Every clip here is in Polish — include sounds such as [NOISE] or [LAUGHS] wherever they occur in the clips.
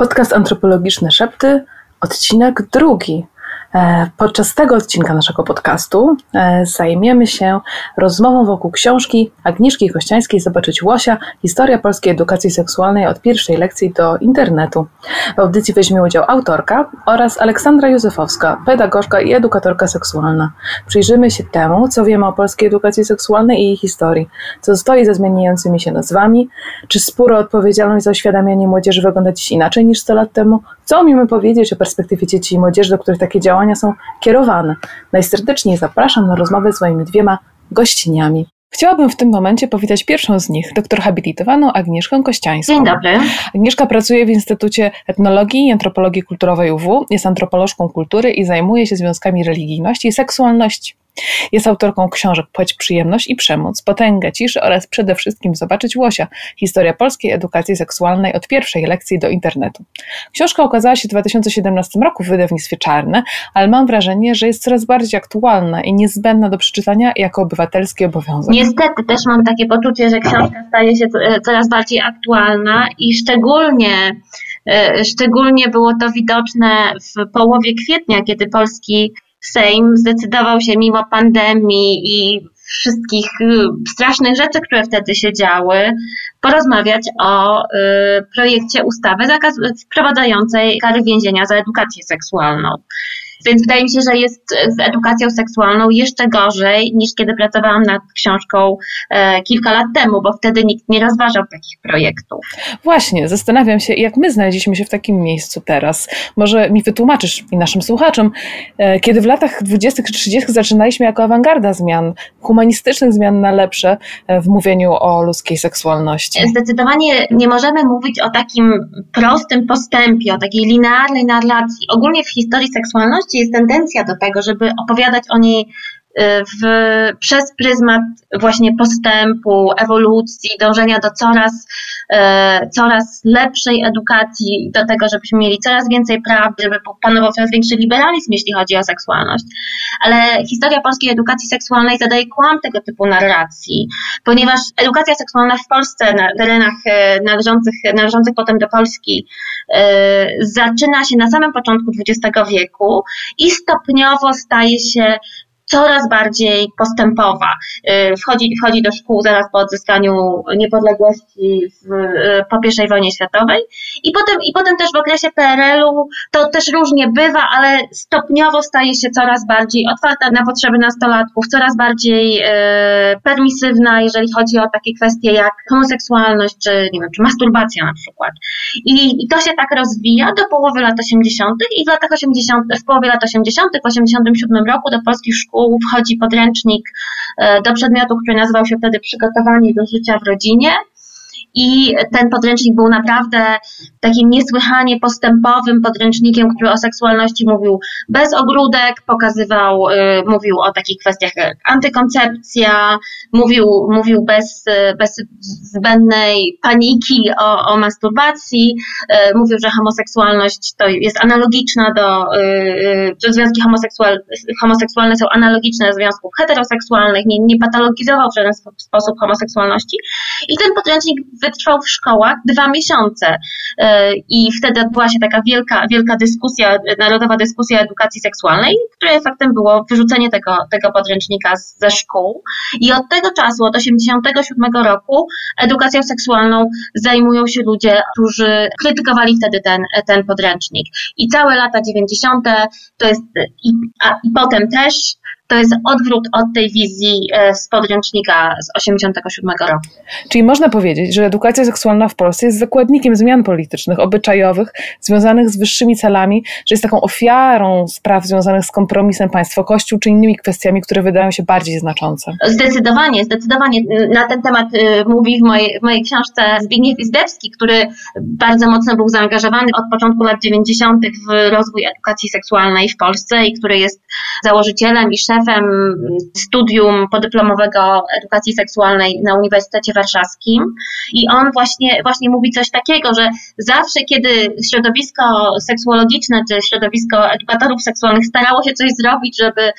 Podcast antropologiczny Szepty, odcinek drugi. E, podczas tego odcinka naszego podcastu e, zajmiemy się rozmową wokół książki Agnieszki Kościańskiej Zobaczyć Łosia Historia polskiej edukacji seksualnej od pierwszej lekcji do internetu. W audycji weźmie udział autorka oraz Aleksandra Józefowska, pedagogzka i edukatorka seksualna. Przyjrzymy się temu, co wiemy o polskiej edukacji seksualnej i jej historii, co stoi za zmieniającymi się nazwami, czy spór o odpowiedzialność za oświadamianie młodzieży wygląda dziś inaczej niż 100 lat temu, co umiemy powiedzieć o perspektywie dzieci i młodzieży, do których takie działania są kierowane. Najserdeczniej zapraszam na rozmowę z moimi dwiema gościniami. Chciałabym w tym momencie powitać pierwszą z nich, doktor habilitowaną Agnieszkę Kościańską. Dzień dobry. Agnieszka pracuje w Instytucie Etnologii i Antropologii Kulturowej UW, jest antropolożką kultury i zajmuje się związkami religijności i seksualności. Jest autorką książek Płeć, Przyjemność i Przemoc, Potęga Ciszy oraz przede wszystkim Zobaczyć Łosia. Historia polskiej edukacji seksualnej od pierwszej lekcji do internetu. Książka ukazała się w 2017 roku w wydawnictwie Czarne, ale mam wrażenie, że jest coraz bardziej aktualna i niezbędna do przeczytania jako obywatelski obowiązek. Niestety też mam takie poczucie, że książka staje się e, coraz bardziej aktualna i szczególnie e, Szczególnie było to widoczne w połowie kwietnia, kiedy polski Sejm zdecydował się mimo pandemii i wszystkich y, strasznych rzeczy, które wtedy się działy, porozmawiać o y, projekcie ustawy wprowadzającej kary więzienia za edukację seksualną. Więc wydaje mi się, że jest z edukacją seksualną jeszcze gorzej niż kiedy pracowałam nad książką e, kilka lat temu, bo wtedy nikt nie rozważał takich projektów. Właśnie, zastanawiam się, jak my znaleźliśmy się w takim miejscu teraz. Może mi wytłumaczysz i naszym słuchaczom, e, kiedy w latach 20. czy 30. zaczynaliśmy jako awangarda zmian, humanistycznych zmian na lepsze e, w mówieniu o ludzkiej seksualności. Zdecydowanie nie możemy mówić o takim prostym postępie, o takiej linearnej narracji. Ogólnie w historii seksualności jest tendencja do tego, żeby opowiadać o niej w, przez pryzmat właśnie postępu, ewolucji, dążenia do coraz, e, coraz lepszej edukacji, do tego, żebyśmy mieli coraz więcej praw, żeby panował coraz większy liberalizm, jeśli chodzi o seksualność. Ale historia polskiej edukacji seksualnej zadaje kłam tego typu narracji, ponieważ edukacja seksualna w Polsce, na terenach e, należących, należących potem do Polski, zaczyna się na samym początku XX wieku i stopniowo staje się coraz bardziej postępowa. Y, wchodzi, wchodzi do szkół zaraz po odzyskaniu niepodległości w, y, po I wojnie światowej i potem, i potem też w okresie PRL-u to też różnie bywa, ale stopniowo staje się coraz bardziej otwarta na potrzeby nastolatków, coraz bardziej e, permisywna, jeżeli chodzi o takie kwestie jak homoseksualność, czy nie wiem, czy masturbacja na przykład. I, i to się tak rozwija do połowy lat 80. i w latach 80., w połowie lat 80., w 87 roku do polskich szkół wchodzi podręcznik e, do przedmiotu, który nazywał się wtedy Przygotowanie do życia w rodzinie. I ten podręcznik był naprawdę takim niesłychanie postępowym podręcznikiem, który o seksualności mówił bez ogródek, pokazywał, y, mówił o takich kwestiach jak antykoncepcja, mówił, mówił bez, bez zbędnej paniki o, o masturbacji, y, mówił, że homoseksualność to jest analogiczna do, y, że związki homoseksual, homoseksualne są analogiczne do związków heteroseksualnych, nie, nie patologizował w żaden sposób homoseksualności. I ten podręcznik wytrwał w szkołach dwa miesiące. E, I wtedy odbyła się taka wielka, wielka dyskusja, narodowa dyskusja edukacji seksualnej, której efektem było wyrzucenie tego, tego podręcznika ze szkół. I od tego czasu, od 1987 roku, edukacją seksualną zajmują się ludzie, którzy krytykowali wtedy ten, ten podręcznik. I całe lata 90. to jest, i, a, i potem też to jest odwrót od tej wizji e, z podręcznika z 1987 roku. Czyli można powiedzieć, że edukacja seksualna w Polsce jest zakładnikiem zmian politycznych, obyczajowych, związanych z wyższymi celami, że jest taką ofiarą spraw związanych z kompromisem państwo-kościół, czy innymi kwestiami, które wydają się bardziej znaczące. Zdecydowanie, zdecydowanie. Na ten temat y, mówi w mojej, w mojej książce Zbigniew Izdebski, który bardzo mocno był zaangażowany od początku lat 90. w rozwój edukacji seksualnej w Polsce i który jest założycielem i szefem studium podyplomowego edukacji seksualnej na Uniwersytecie Warszawskim. I on właśnie, właśnie mówi coś takiego, że zawsze kiedy środowisko seksuologiczne czy środowisko edukatorów seksualnych starało się coś zrobić, żeby,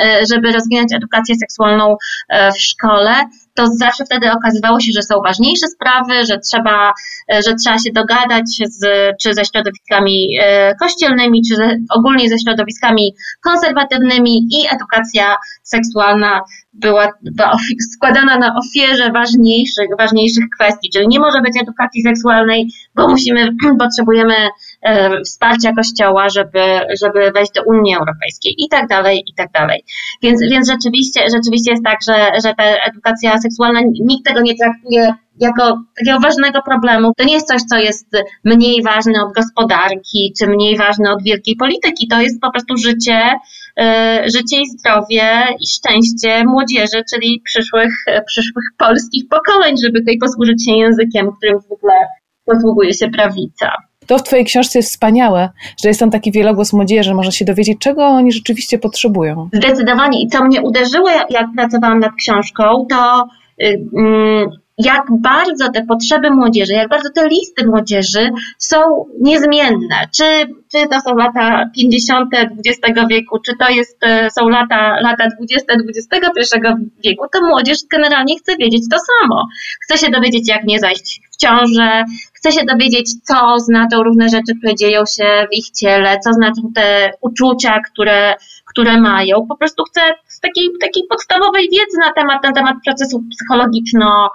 e, żeby rozwinąć edukację seksualną e, w szkole, to zawsze wtedy okazywało się, że są ważniejsze sprawy, że trzeba, że trzeba się dogadać z, czy ze środowiskami kościelnymi, czy ze, ogólnie ze środowiskami konserwatywnymi i edukacja seksualna była, była składana na ofierze ważniejszych, ważniejszych kwestii, czyli nie może być edukacji seksualnej, bo musimy, [CLEARS THROAT] potrzebujemy e, wsparcia Kościoła, żeby, żeby wejść do Unii Europejskiej i tak dalej, i tak dalej. Więc, więc rzeczywiście, rzeczywiście jest tak, że, że ta edukacja seksualna, nikt tego nie traktuje jako takiego ważnego problemu. To nie jest coś, co jest mniej ważne od gospodarki, czy mniej ważne od wielkiej polityki. To jest po prostu życie, e, życie i zdrowie i szczęście młodzieży, czyli przyszłych, przyszłych polskich pokoleń, żeby tutaj posłużyć się językiem, którym zwykle posługuje się prawica. To w Twojej książce jest wspaniałe, że jest tam taki wielogłos młodzieży, można się dowiedzieć, czego oni rzeczywiście potrzebują. Zdecydowanie. I co mnie uderzyło, jak pracowałam nad książką, to y, mm, jak bardzo te potrzeby młodzieży, jak bardzo te listy młodzieży są niezmienne. Czy, czy to są lata 50. XX wieku, czy to jest, e, są lata, lata 20. XXI wieku, to młodzież generalnie chce wiedzieć to samo. Chce się dowiedzieć, jak nie zajść w ciążę, chce się dowiedzieć, co znaczą różne rzeczy, które dzieją się w ich ciele, co znaczą te uczucia, które, które mają. Po prostu chce takiej, takiej podstawowej wiedzy na temat, na temat procesów psychologiczno-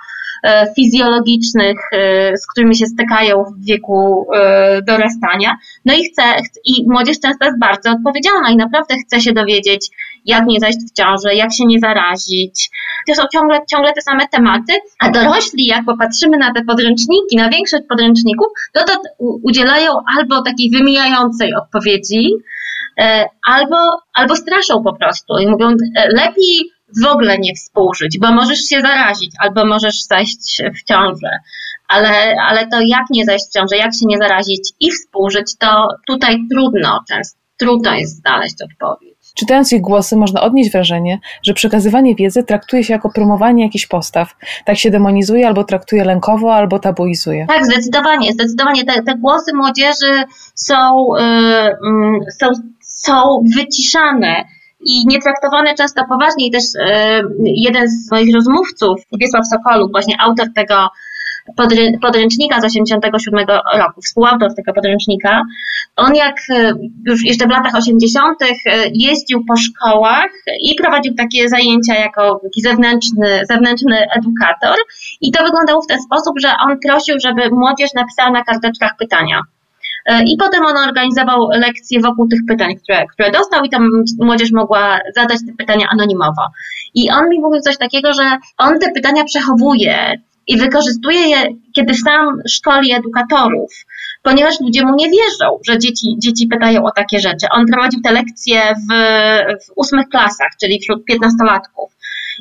fizjologicznych, e, z którymi się stykają w wieku e, dorastania. No i chce, i młodzież często jest bardzo odpowiedzialna i naprawdę chce się dowiedzieć, jak nie zajść w ciążę, jak się nie zarazić. To są ciągle, ciągle te same tematy, a dorośli, jak popatrzymy na te podręczniki, na większość podręczników, to to udzielają albo takiej wymijającej odpowiedzi, albo, albo straszą po prostu i mówią, lepiej w ogóle nie współżyć, bo możesz się zarazić albo możesz zajść w ciążę. Ale, ale to jak nie zajść w ciążę, jak się nie zarazić i współżyć, to tutaj trudno, często trudno jest znaleźć odpowiedź. Czytając ich głosy, można odnieść wrażenie, że przekazywanie wiedzy traktuje się jako promowanie jakichś postaw. Tak się demonizuje, albo traktuje lękowo, albo tabuizuje. Tak, zdecydowanie. Zdecydowanie te, te głosy młodzieży są, yy, są, są wyciszane i nie traktowane często poważnie. I też e, jeden z moich rozmówców, Wiesław Sokoluk, właśnie autor tego podręcznika z 87 roku, współautor tego podręcznika, on jak e, już jeszcze w latach 80. E, jeździł po szkołach i prowadził takie zajęcia jako taki zewnętrzny, zewnętrzny edukator i to wyglądało w ten sposób, że on prosił, żeby młodzież napisała na karteczkach pytania. E, I potem on organizował lekcje wokół tych pytań, które, które dostał, i tam młodzież mogła zadać te pytania anonimowo. I on mi mówił coś takiego, że on te pytania przechowuje i wykorzystuje je, kiedy sam szkoli edukatorów, ponieważ ludzie mu nie wierzą, że dzieci, dzieci pytają o takie rzeczy. On prowadził te lekcje w, w ósmych klasach, czyli wśród piętnastolatków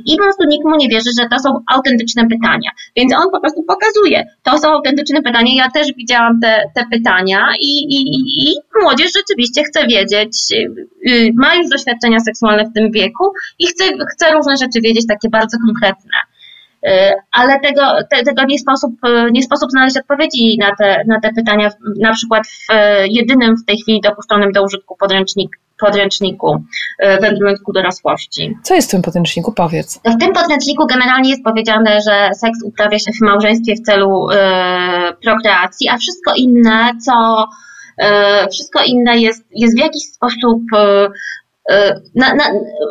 i po prostu nikt mu nie wierzy, że to są autentyczne pytania. Więc on po prostu pokazuje, to są autentyczne pytania. Ja też widziałam te, te pytania i, i, i młodzież rzeczywiście chce wiedzieć, y, ma już doświadczenia seksualne w tym wieku i chce, chce różne rzeczy wiedzieć, takie bardzo konkretne. Y, ale tego, te, tego nie, sposób, nie sposób znaleźć odpowiedzi na te, na te pytania, na przykład w jedynym w tej chwili dopuszczonym do użytku podręcznik, podręczniku e, wędrując ku dorosłości. Co jest w tym podręczniku? Powiedz. W tym podręczniku generalnie jest powiedziane, że seks uprawia się w małżeństwie w celu e, prokreacji, a wszystko inne, co e, wszystko inne jest, jest w jakiś sposób na, na,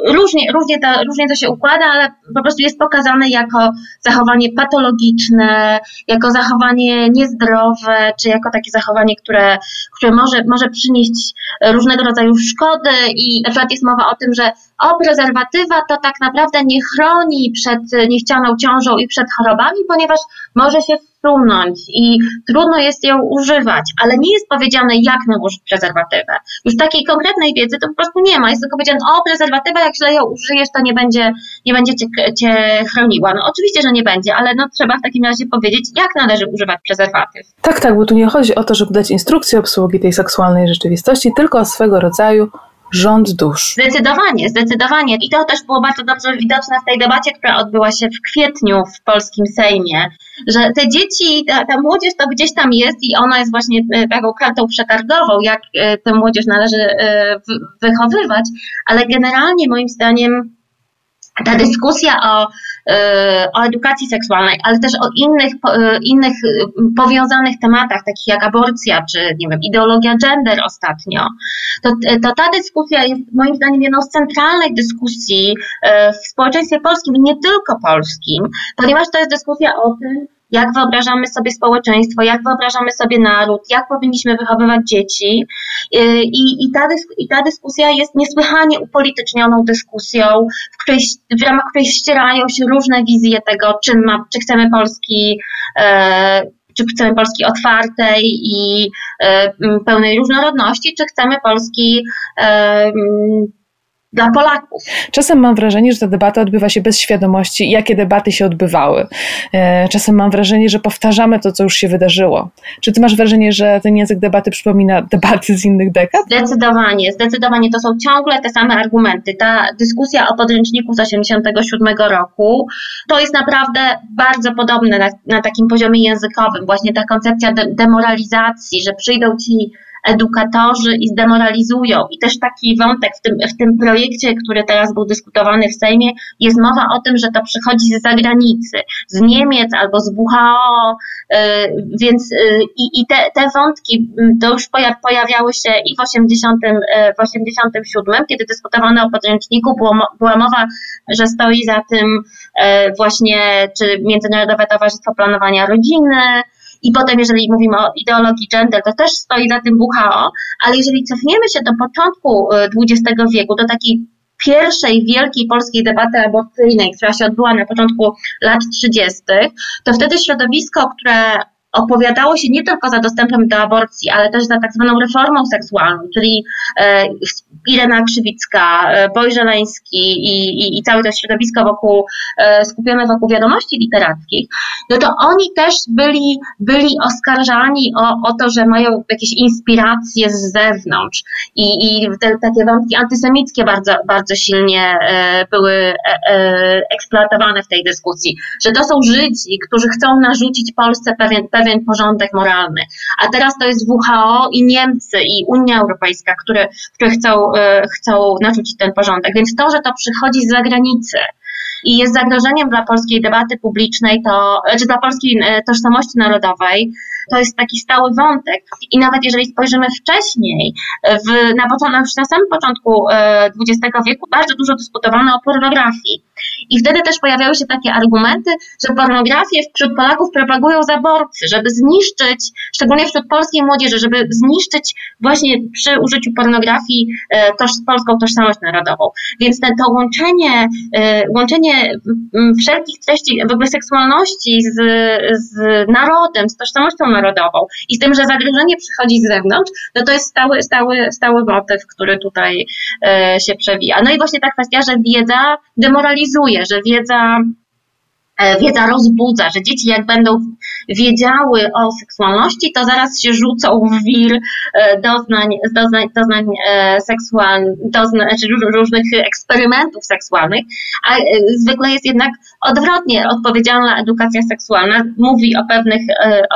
różnie, różnie, to, różnie to się układa, ale po prostu jest pokazane jako zachowanie patologiczne, jako zachowanie niezdrowe, czy jako takie zachowanie, które, które może, może przynieść różnego rodzaju szkody i na przykład jest mowa o tym, że o prezerwatywa to tak naprawdę nie chroni przed niechcianą ciążą i przed chorobami, ponieważ może się wsunąć i trudno jest ją używać, ale nie jest powiedziane, jak nałożyć prezerwatywę. Już takiej konkretnej wiedzy to po prostu nie ma. Jest tylko powiedziane, o prezerwatywa, jak źle ją użyjesz, to nie będzie, nie będzie cię, cię chroniła. No oczywiście, że nie będzie, ale no trzeba w takim razie powiedzieć, jak należy używać prezerwatyw. Tak, tak, bo tu nie chodzi o to, żeby dać instrukcję obsługi tej seksualnej rzeczywistości, tylko o swego rodzaju rząd dusz. Zdecydowanie, zdecydowanie. I to też było bardzo dobrze widoczne w tej debacie, która odbyła się w kwietniu w polskim Sejmie, że te dzieci, ta, ta młodzież to gdzieś tam jest i ona jest właśnie e, taką kartą przetargową, jak e, tę młodzież należy e, wychowywać, ale generalnie moim zdaniem ta dyskusja o, e, o edukacji seksualnej, ale też o innych, e, innych powiązanych tematach, takich jak aborcja, czy nie wiem, ideologia gender ostatnio, to, to ta dyskusja jest moim zdaniem jedną z centralnych dyskusji e, w społeczeństwie polskim i nie tylko polskim, ponieważ to jest dyskusja o tym, jak wyobrażamy sobie społeczeństwo, jak wyobrażamy sobie naród, jak powinniśmy wychowywać dzieci. Y, I, i, ta, i ta dyskusja jest niesłychanie upolitycznioną dyskusją, w, której, w ramach której ścierają się różne wizje tego, czym ma, czy chcemy Polski. E, czy chcemy Polski otwartej i e, pełnej różnorodności, czy chcemy Polski e, dla Polaków. Czasem mam wrażenie, że ta debata odbywa się bez świadomości, jakie debaty się odbywały. E, czasem mam wrażenie, że powtarzamy to, co już się wydarzyło. Czy ty masz wrażenie, że ten język debaty przypomina debaty z innych dekad? Zdecydowanie, zdecydowanie. To są ciągle te same argumenty. Ta dyskusja o podręczniku z 1987 roku to jest naprawdę bardzo podobne na, na takim poziomie językowym. Właśnie ta koncepcja de demoralizacji, że przyjdą ci edukatorzy i zdemoralizują. I też taki wątek w tym, w tym projekcie, który teraz był dyskutowany w Sejmie, jest mowa o tym, że to przychodzi z zagranicy, z Niemiec albo z WHO, y, więc y, i, i te, te wątki mm, to już pojawiały się i w 80, y, w 87, kiedy dyskutowano o podręczniku, było, była mowa, że stoi za tym właśnie czy Międzynarodowe Towarzystwo Planowania Rodziny, i potem, jeżeli mówimy o ideologii gender, to też stoi za tym WHO, ale jeżeli cofniemy się do początku XX y, wieku, do takiej pierwszej wielkiej polskiej debaty aborcyjnej, która się odbyła na początku lat 30., to wtedy środowisko, które opowiadało się nie tylko za dostępem do aborcji, ale też za tak zwaną reformą seksualną, czyli e, Irena Krzywicka, e, Boj Żeleński i, i, i całe to środowisko wokół, e, skupione wokół wiadomości literackich, no to oni też byli, byli oskarżani o, o to, że mają jakieś inspiracje z zewnątrz i, i te, takie wątki antysemickie bardzo, bardzo silnie były eksploatowane w tej dyskusji, że to są Żydzi, którzy chcą narzucić Polsce pewien, pewien pewien porządek moralny. A teraz to jest WHO i Niemcy i Unia Europejska, które, które chcą, e, chcą narzucić ten porządek. Więc to, że to przychodzi z zagranicy, i jest zagrożeniem dla polskiej debaty publicznej, to, czy dla polskiej e, tożsamości narodowej, to jest taki stały wątek. I nawet jeżeli spojrzymy wcześniej, w, na, początku, na samym początku XX e, wieku bardzo dużo dyskutowano o pornografii. I wtedy też pojawiały się takie argumenty, że pornografię wśród Polaków propagują zaborcy, żeby zniszczyć, szczególnie wśród polskiej młodzieży, żeby zniszczyć właśnie przy użyciu pornografii e, toż, polską tożsamość narodową. Więc te, to łączenie, e, łączenie wszelkich treści w ogóle seksualności z, z narodem, z tożsamością narodową i z tym, że zagrożenie przychodzi z zewnątrz, no to jest stały, stały, stały motyw, który tutaj e, się przewija. No i właśnie ta kwestia, że wiedza demoralizuje, że wiedza wiedza rozbudza, że dzieci jak będą wiedziały o seksualności, to zaraz się rzucą w wir e, doznań, doznań, doznań e, seksualnych, doznań, znaczy różnych eksperymentów seksualnych, a zwykle jest jednak odwrotnie. Odpowiedzialna edukacja seksualna mówi o pewnych,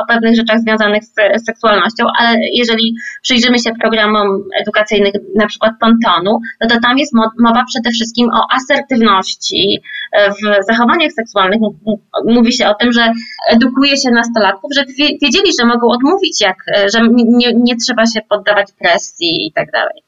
o pewnych rzeczach związanych z seksualnością, ale jeżeli przyjrzymy się programom edukacyjnych, na przykład Pontonu, no to tam jest mowa przede wszystkim o asertywności w zachowaniach seksualnych, mówi się o tym, że edukuje się nastolatków, żeby wiedzieli, że mogą odmówić, jak, że nie, nie trzeba się poddawać presji i tak dalej.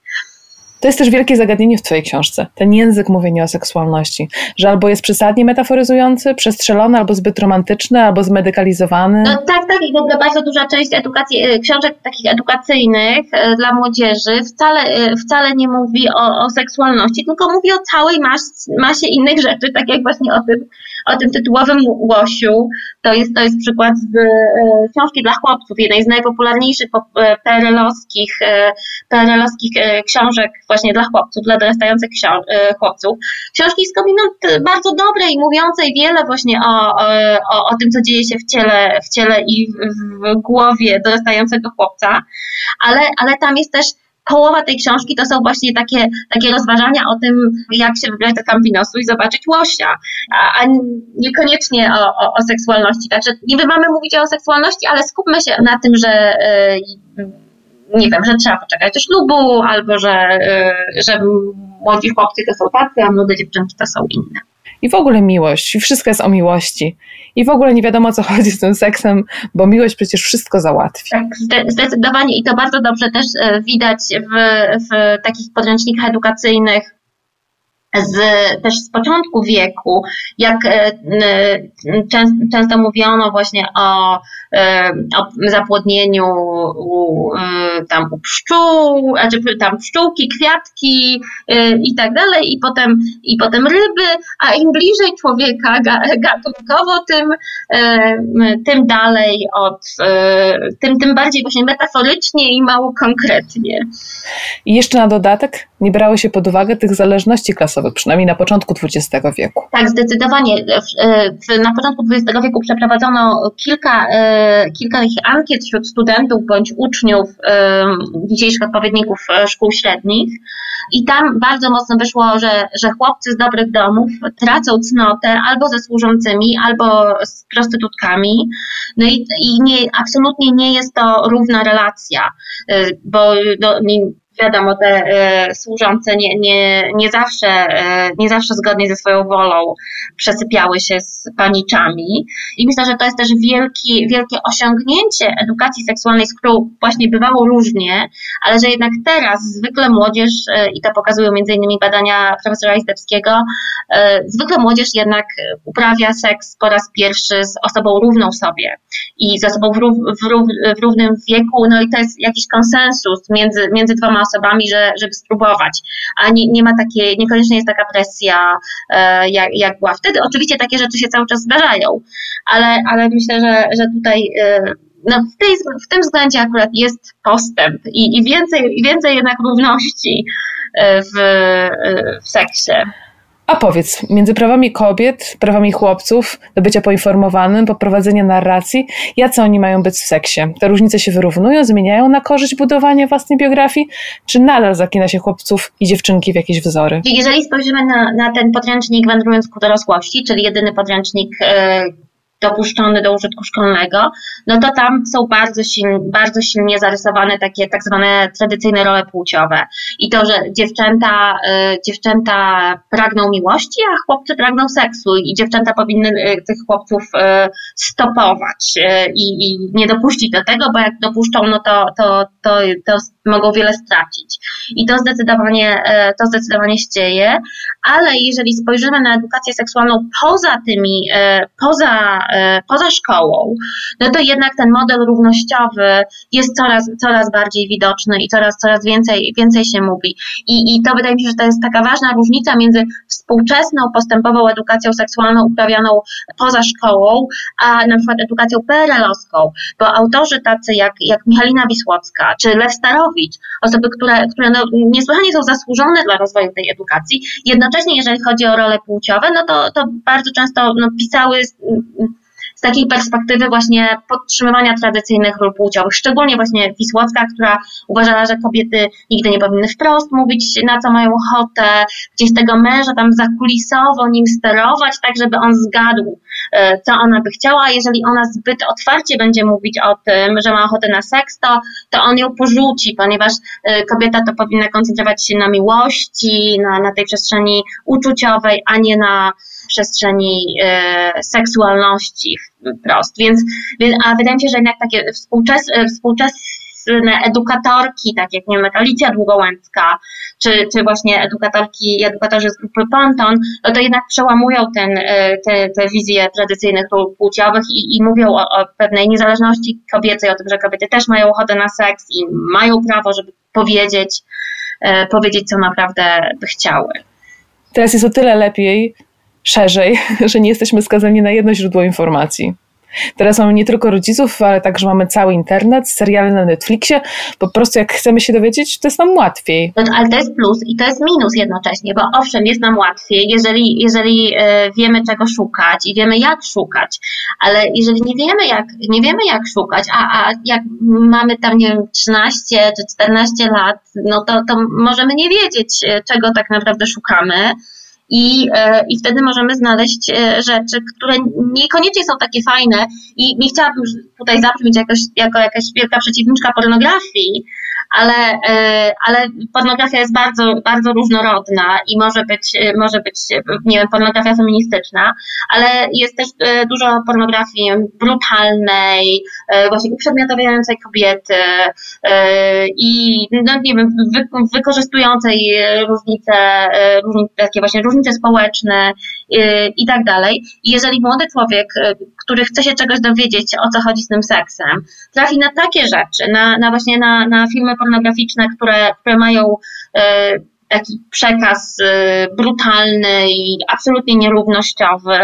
To jest też wielkie zagadnienie w Twojej książce, ten język mówienia o seksualności, że albo jest przesadnie metaforyzujący, przestrzelony, albo zbyt romantyczny, albo zmedykalizowany. No tak, tak i w ogóle bardzo duża część edukacji, e, książek takich edukacyjnych e, dla młodzieży wcale, e, wcale nie mówi o, o seksualności, tylko mówi o całej mas, masie innych rzeczy, tak jak właśnie o tym, o tym tytułowym łosiu. To jest, to jest przykład z książki dla chłopców, jednej z najpopularniejszych PRL-owskich, PRL-owskich książek właśnie dla chłopców, dla dorastających e, chłopców. Książki skądinąd bardzo dobre i mówiące wiele właśnie o, o, o tym, co dzieje się w ciele, w ciele i w, w głowie dorastającego chłopca, ale, ale tam jest też połowa tej książki to są właśnie takie, takie rozważania o tym, jak się wybrać do kampinosu i zobaczyć łosia, a, a niekoniecznie o, o, o, seksualności. Także niby mamy mówić o seksualności, ale skupmy się na tym, że yy, nie wiem, że trzeba poczekać do ślubu, albo że, y, że młodzi chłopcy to są tacy, a młode dziewczynki to są inne. I w ogóle miłość, i wszystko jest o miłości. I w ogóle nie wiadomo, co chodzi z tym seksem, bo miłość przecież wszystko załatwi. Tak, zdecydowanie i to bardzo dobrze też e, widać w, w takich podręcznikach edukacyjnych, z, też z początku wieku, jak e, często, mówiono właśnie o, e, o zapłodnieniu u, e, tam u pszczół, znaczy tam pszczółki, kwiatki i tak dalej, i potem, i potem ryby, a im bliżej człowieka gatunkowo, tym, tym dalej od, tym, tym bardziej właśnie metaforycznie i mało konkretnie. I jeszcze na dodatek nie brały się pod uwagę tych zależności klasowych, przynajmniej na początku XX wieku. Tak, zdecydowanie. Na początku XX wieku przeprowadzono kilka, e, kilka ankiet wśród studentów bądź uczniów e, dzisiejszych odpowiedników e, szkół średnich i tam bardzo mocno wyszło, że, że chłopcy z dobrych domów tracą cnotę albo ze służącymi, albo z prostytutkami. No i, i nie, absolutnie nie jest to równa relacja, bo no, wiadomo, te e, służące nie, nie, nie, zawsze, e, nie zawsze zgodnie ze swoją wolą przesypiały się z paniczami. I myślę, że to jest też wielki, wielkie osiągnięcie edukacji seksualnej, z którą właśnie bywało różnie, ale że jednak teraz zwykle młodzież, e, i to pokazują między innymi badania profesora Izdebskiego, zwykle młodzież jednak uprawia seks po raz pierwszy z osobą równą sobie i z osobą w, w, w równym wieku, no i to jest jakiś konsensus między, między dwoma osobami, że, żeby spróbować. A nie, nie ma takiej, niekoniecznie jest taka presja, e, jak, jak była wtedy. Oczywiście takie rzeczy się cały czas zdarzają, ale, ale myślę, że, że tutaj e, no w, tej, w tym względzie akurat jest postęp i, i, więcej, więcej jednak równości e, w, w seksie. A powiedz, między prawami kobiet, prawami chłopców, do bycia poinformowanym, poprowadzenia narracji, jacy oni mają być w seksie? Te różnice się wyrównują, zmieniają na korzyść budowania własnej biografii, czy nadal zakina się chłopców i dziewczynki w jakieś wzory? Jeżeli spojrzymy na, na ten podręcznik Wędrując ku dorosłości, czyli jedyny podręcznik, e, dopuszczony do użytku szkolnego, no to tam są bardzo, silnie, bardzo silnie zarysowane takie tak zwane tradycyjne role płciowe. I to, że dziewczęta, y, dziewczęta pragną miłości, a chłopcy pragną seksu i dziewczęta powinny y, tych chłopców y, stopować i, i nie dopuścić do tego, bo jak dopuszczą, no to, to, to, to mogą wiele stracić. I to zdecydowanie, to zdecydowanie się dzieje, ale jeżeli spojrzymy na edukację seksualną poza tymi, poza E, poza szkołą, no to jednak ten model równościowy jest coraz, coraz bardziej widoczny i coraz, coraz więcej, więcej się mówi. I, I to wydaje mi się, że to jest taka ważna różnica między współczesną, postępową edukacją seksualną uprawianą poza szkołą, a na przykład edukacją PRL-owską, bo autorzy tacy jak, jak Michalina Wisłocka czy Lew Osoby, które, które no, niesłychanie są zasłużone dla rozwoju tej edukacji, jednocześnie jeżeli chodzi o role płciowe, no to, to bardzo często no, pisały z takiej perspektywy właśnie podtrzymywania tradycyjnych ról płciowych, szczególnie właśnie Wisłocka, która uważała, że kobiety nigdy nie powinny wprost mówić, na co mają ochotę, gdzieś tego męża tam zakulisowo nim sterować, tak żeby on zgadł, e, co ona by chciała, a jeżeli ona zbyt otwarcie będzie mówić o tym, że ma ochotę na seks, to, to on ją porzuci, ponieważ e, kobieta to powinna koncentrować się na miłości, na, na tej przestrzeni uczuciowej, a nie na przestrzeni e, seksualności wprost. Więc, a wydaje mi się, że jednak takie współczes, e, współczesne edukatorki, tak jak nie wiem, Alicja Długołęcka, czy, czy właśnie edukatorki edukatorzy z grupy Ponton, no to jednak przełamują ten, e, te, te wizje tradycyjnych ról płciowych i, i mówią o, o pewnej niezależności kobiecej, o tym, że kobiety też mają ochotę na seks i mają prawo, żeby powiedzieć, powiedzieć, co naprawdę by chciały. Teraz jest o tyle lepiej, szerzej, [LAUGHS] że nie jesteśmy skazani na jedno źródło informacji. Teraz mamy nie tylko rodziców, ale także mamy cały internet, seriale na Netflixie. Po prostu jak chcemy się dowiedzieć, to jest nam łatwiej. No, ale to jest plus i to jest minus jednocześnie, bo owszem, jest nam łatwiej, jeżeli, jeżeli e, wiemy czego szukać i wiemy jak szukać, ale jeżeli nie wiemy jak, nie wiemy jak szukać, a, a jak mamy tam, nie wiem, 13 czy 14 lat, no to, to możemy nie wiedzieć, e, czego tak naprawdę szukamy i, e, i wtedy możemy znaleźć e, rzeczy, które niekoniecznie są takie fajne. I nie chciałabym tutaj zabrzmieć jakoś, jako jakaś wielka przeciwniczka pornografii, ale, ale pornografia jest bardzo, bardzo różnorodna i może być, może być, nie wiem, pornografia feministyczna, ale jest też dużo pornografii brutalnej, właśnie uprzedmiotawiającej kobiety i, no nie wiem, wy, wykorzystującej różnice, różnice, takie właśnie różnice społeczne i tak dalej. I jeżeli młody człowiek, który chce się czegoś dowiedzieć, o co chodzi z tym seksem, trafi na takie rzeczy, na, na właśnie na, na filmy pornograficzne, które, które mają e, taki przekaz e, brutalny i absolutnie nierównościowy,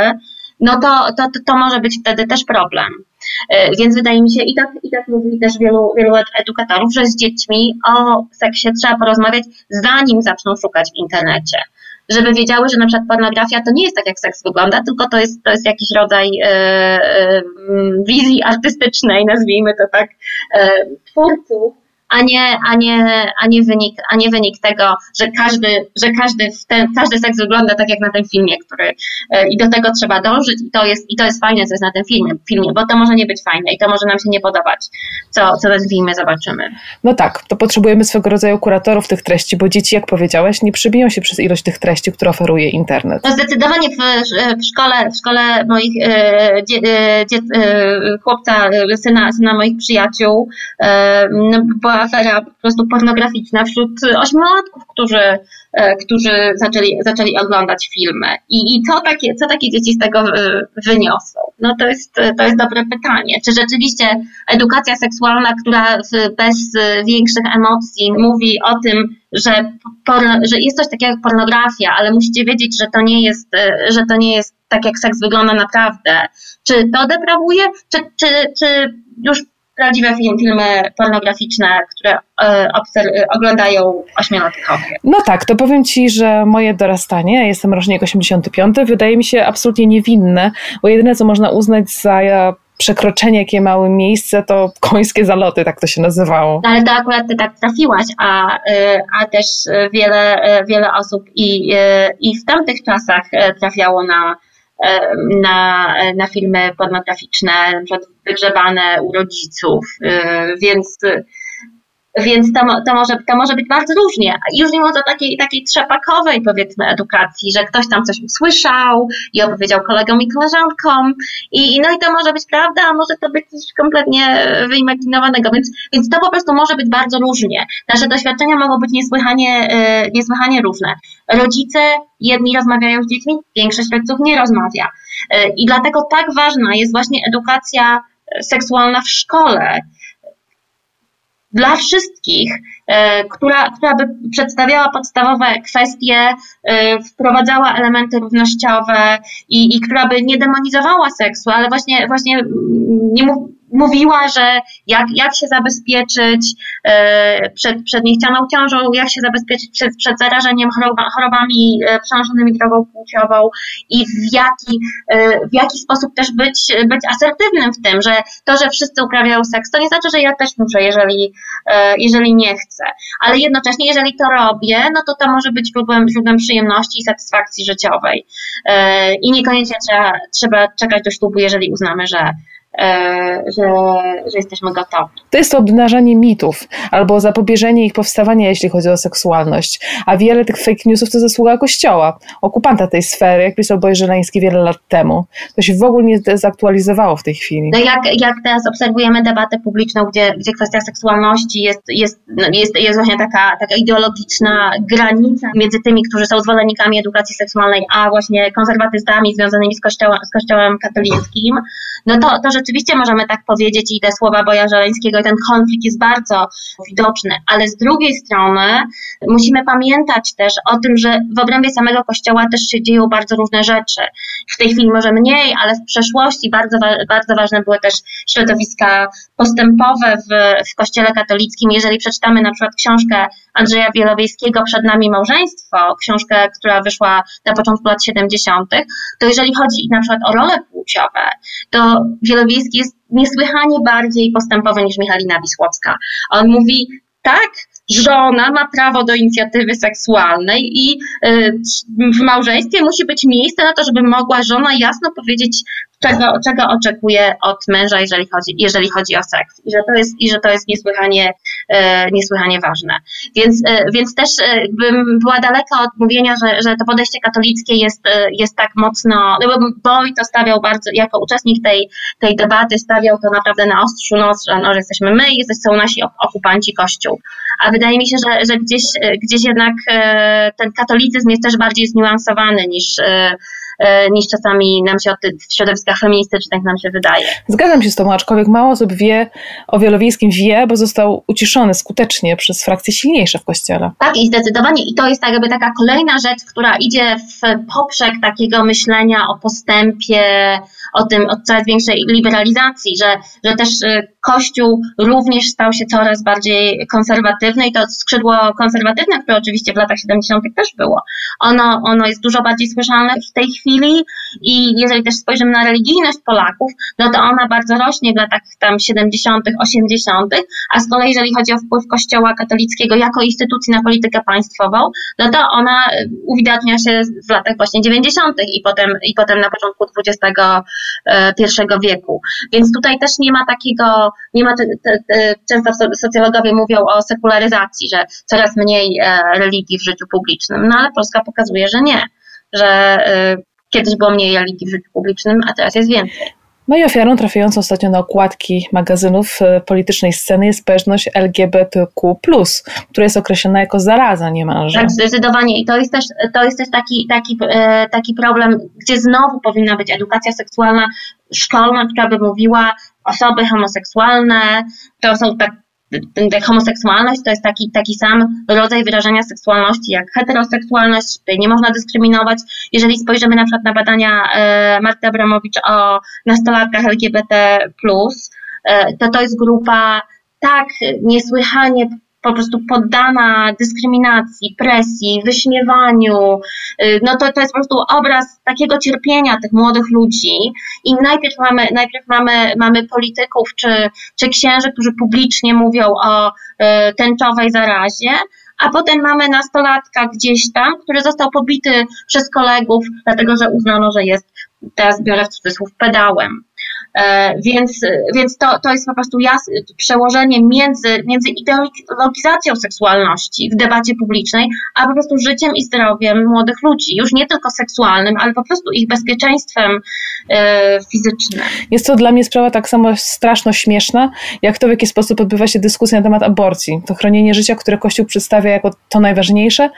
no to, to, to może być wtedy też problem. E, więc wydaje mi się, i tak, i tak mówi też wielu, wielu edukatorów, że z dziećmi o seksie trzeba porozmawiać, zanim zaczną szukać w internecie żeby wiedziały, że na przykład pornografia to nie jest tak, jak seks wygląda, tylko to jest, to jest jakiś rodzaj e, e, wizji artystycznej, nazwijmy to tak, e, twórców, a nie, a nie, a nie, wynik, a nie wynik tego, że każdy, że każdy, ten, każdy seks wygląda tak jak na tym filmie, który e, i do tego trzeba dążyć i to jest, i to jest fajne, co jest na tym filmie, filmie, bo to może nie być fajne i to może nam się nie podobać, co, co filmie zobaczymy. No tak, to potrzebujemy swego rodzaju kuratorów tych treści, bo dzieci, jak powiedziałaś, nie przybiją się przez ilość tych treści, które oferuje internet. No zdecydowanie w, w szkole, w szkole moich e, dzie, e, dzie, chłopca, syna, syna moich przyjaciół, no, była afera po prostu pornograficzna wśród ośmiolatków, którzy, e, którzy zaczęli, zaczęli oglądać filmy. I, i co, takie, co takie dzieci z tego e, wyniosą? No to jest, to jest dobre pytanie. Czy rzeczywiście edukacja seksualna, która bez większych emocji mówi o tym, że, że jest coś takiego jak pornografia, ale musicie wiedzieć, że to nie jest, e, że to nie jest tak, jak seks wygląda naprawdę. Czy to deprawuje, czy, czy, czy już prawdziwe film, filmy pornograficzne, które e, oglądają ośmiolatkowie. No tak, to powiem Ci, że moje dorastanie, ja jestem rocznik 85, wydaje mi się absolutnie niewinne, bo jedyne, co można uznać za przekroczenie, jakie miały miejsce, to końskie zaloty, tak to się nazywało. Ale to akurat ty tak trafiłaś, a, e, a też wiele, e, wiele osób i, e, i w tamtych czasach trafiało na na, na filmy pornograficzne, na przykład wygrzebane u rodziców, y, więc więc to, to, może, to może być bardzo różnie. Już nie może takiej, takiej trzepakowej, powiedzmy, edukacji, że ktoś tam coś usłyszał i opowiedział kolegom i koleżankom. I, no i to może być prawda, a może to być coś kompletnie wyimaginowanego. Więc, więc to po prostu może być bardzo różnie. Nasze doświadczenia mogą być niesłychanie, y, niesłychanie różne. Rodzice jedni rozmawiają z dziećmi, większość rodziców nie rozmawia. Y, I dlatego tak ważna jest właśnie edukacja seksualna w szkole, dla wszystkich, która, która by przedstawiała podstawowe kwestie, e, wprowadzała elementy równościowe i, i która by nie demonizowała seksu, ale właśnie, właśnie nie mów, mówiła, że jak, jak się zabezpieczyć e, przed, przed niechcianą ciążą, jak się zabezpieczyć przed, przed zarażeniem choroba, chorobami e, przenoszonymi drogą płciową i w jaki, e, w jaki sposób też być, być asertywnym w tym, że to, że wszyscy uprawiają seks, to nie znaczy, że ja też muszę, jeżeli, jeżeli nie chcę. Ale jednocześnie, jeżeli to robię, no to to może być źródłem, źródłem przyjemności i satysfakcji życiowej. I niekoniecznie trzeba, trzeba czekać do ślubu, jeżeli uznamy, że E, że, że jesteśmy gotowi. To jest obnażanie mitów albo zapobieżenie ich powstawania, jeśli chodzi o seksualność. A wiele tych fake newsów to zasługa Kościoła, okupanta tej sfery, jak pisał Boj Żeleński wiele lat temu. To się w ogóle nie zaktualizowało w tej chwili. No jak, jak teraz obserwujemy debatę publiczną, gdzie, gdzie kwestia seksualności jest, jest, no jest, jest właśnie taka, taka ideologiczna granica między tymi, którzy są zwolennikami edukacji seksualnej, a właśnie konserwatystami związanymi z kościołem, z kościołem katolickim, no to, to rzeczywiście możemy tak powiedzieć i te słowa Boja Żeleńskiego ten konflikt jest bardzo widoczny, ale z drugiej strony musimy pamiętać też o tym, że w obrębie samego Kościoła też się dzieją bardzo różne rzeczy. W tej chwili może mniej, ale w przeszłości bardzo, bardzo ważne były też środowiska postępowe w, w Kościele katolickim. Jeżeli przeczytamy na przykład książkę Andrzeja Wielowiejskiego Przed nami małżeństwo, książkę, która wyszła na początku lat 70., to jeżeli chodzi na przykład o role płciowe, to Wielowiejski jest niesłychanie bardziej postępowy niż Michalina Wisłocka. On mówi, tak, żona ma prawo do inicjatywy seksualnej i y, w małżeństwie musi być miejsce na to, żeby mogła żona jasno powiedzieć, czego, czego oczekuje od męża, jeżeli chodzi, jeżeli chodzi o seks. I że to jest, i że to jest niesłychanie, e, niesłychanie ważne. Więc, e, więc też e, bym była daleka od mówienia, że, że to podejście katolickie jest, e, jest tak mocno, no bo Boy to stawiał bardzo, jako uczestnik tej, tej debaty, stawiał to naprawdę na ostrzu nos, że, no, że jesteśmy my i są nasi okupanci Kościół. A wydaje mi się, że, że gdzieś, gdzieś jednak e, ten katolicyzm jest też bardziej zniuansowany niż e, E, niż czasami nam się w środowiskach feministycznych nam się wydaje. Zgadzam się z Tobą, aczkolwiek mało osób wie o Wielowiejskim wie, bo został uciszony skutecznie przez frakcje silniejsze w Kościele. Tak i zdecydowanie i to jest tak jakby taka kolejna rzecz, która idzie w poprzek takiego myślenia o postępie, o tym, o coraz większej liberalizacji, że, że też y, Kościół również stał się coraz bardziej konserwatywny i to skrzydło konserwatywne, które oczywiście w latach 70. też było, ono, ono jest dużo bardziej słyszalne w tej chwili i jeżeli też spojrzymy na religijność Polaków, no to ona bardzo rośnie w latach tam 70., 80., a z kolei jeżeli chodzi o wpływ Kościoła katolickiego jako instytucji na politykę państwową, no to ona uwidatnia się w latach właśnie 90. i potem, i potem na początku XXI wieku. Więc tutaj też nie ma takiego nie ma, często socjologowie mówią o sekularyzacji, że coraz mniej e, religii w życiu publicznym, no ale Polska pokazuje, że nie, że e, kiedyś było mniej religii w życiu publicznym, a teraz jest więcej. No i ofiarą trafiającą ostatnio na okładki magazynów e, politycznej sceny jest społeczność LGBTQ+, która jest określona jako zaraza niemalże. Tak, zdecydowanie. I to jest też, to jest też taki, taki, taki problem, gdzie znowu powinna być edukacja seksualna szkolna, która by mówiła, osoby homoseksualne to są tak homoseksualność to jest taki, taki sam rodzaj wyrażenia seksualności jak heteroseksualność, tutaj nie można dyskryminować. Jeżeli spojrzymy na przykład na badania e, Marty Abramowicz o nastolatkach LGBT+, e, to to jest grupa tak niesłychanie po prostu poddana dyskryminacji, presji, wyśmiewaniu. Y, no to, to jest po prostu obraz takiego cierpienia tych młodych ludzi. I najpierw mamy, najpierw mamy, mamy polityków czy, czy księży, którzy publicznie mówią o y, tęczowej zarazie, a potem mamy nastolatka gdzieś tam, który został pobity przez kolegów, dlatego że uznano, że jest, teraz biorę w cudzysłów, pedałem. E, więc, więc to, to jest po prostu jas, przełożenie między, między ideologizacją seksualności w debacie publicznej, a po prostu życiem i zdrowiem młodych ludzi. Już nie tylko seksualnym, ale po prostu ich bezpieczeństwem e, fizycznym. Jest to dla mnie sprawa tak samo straszno śmieszna, jak to w jaki sposób odbywa się dyskusja na temat aborcji. To chronienie życia, które Kościół przedstawia jako to najważniejsze,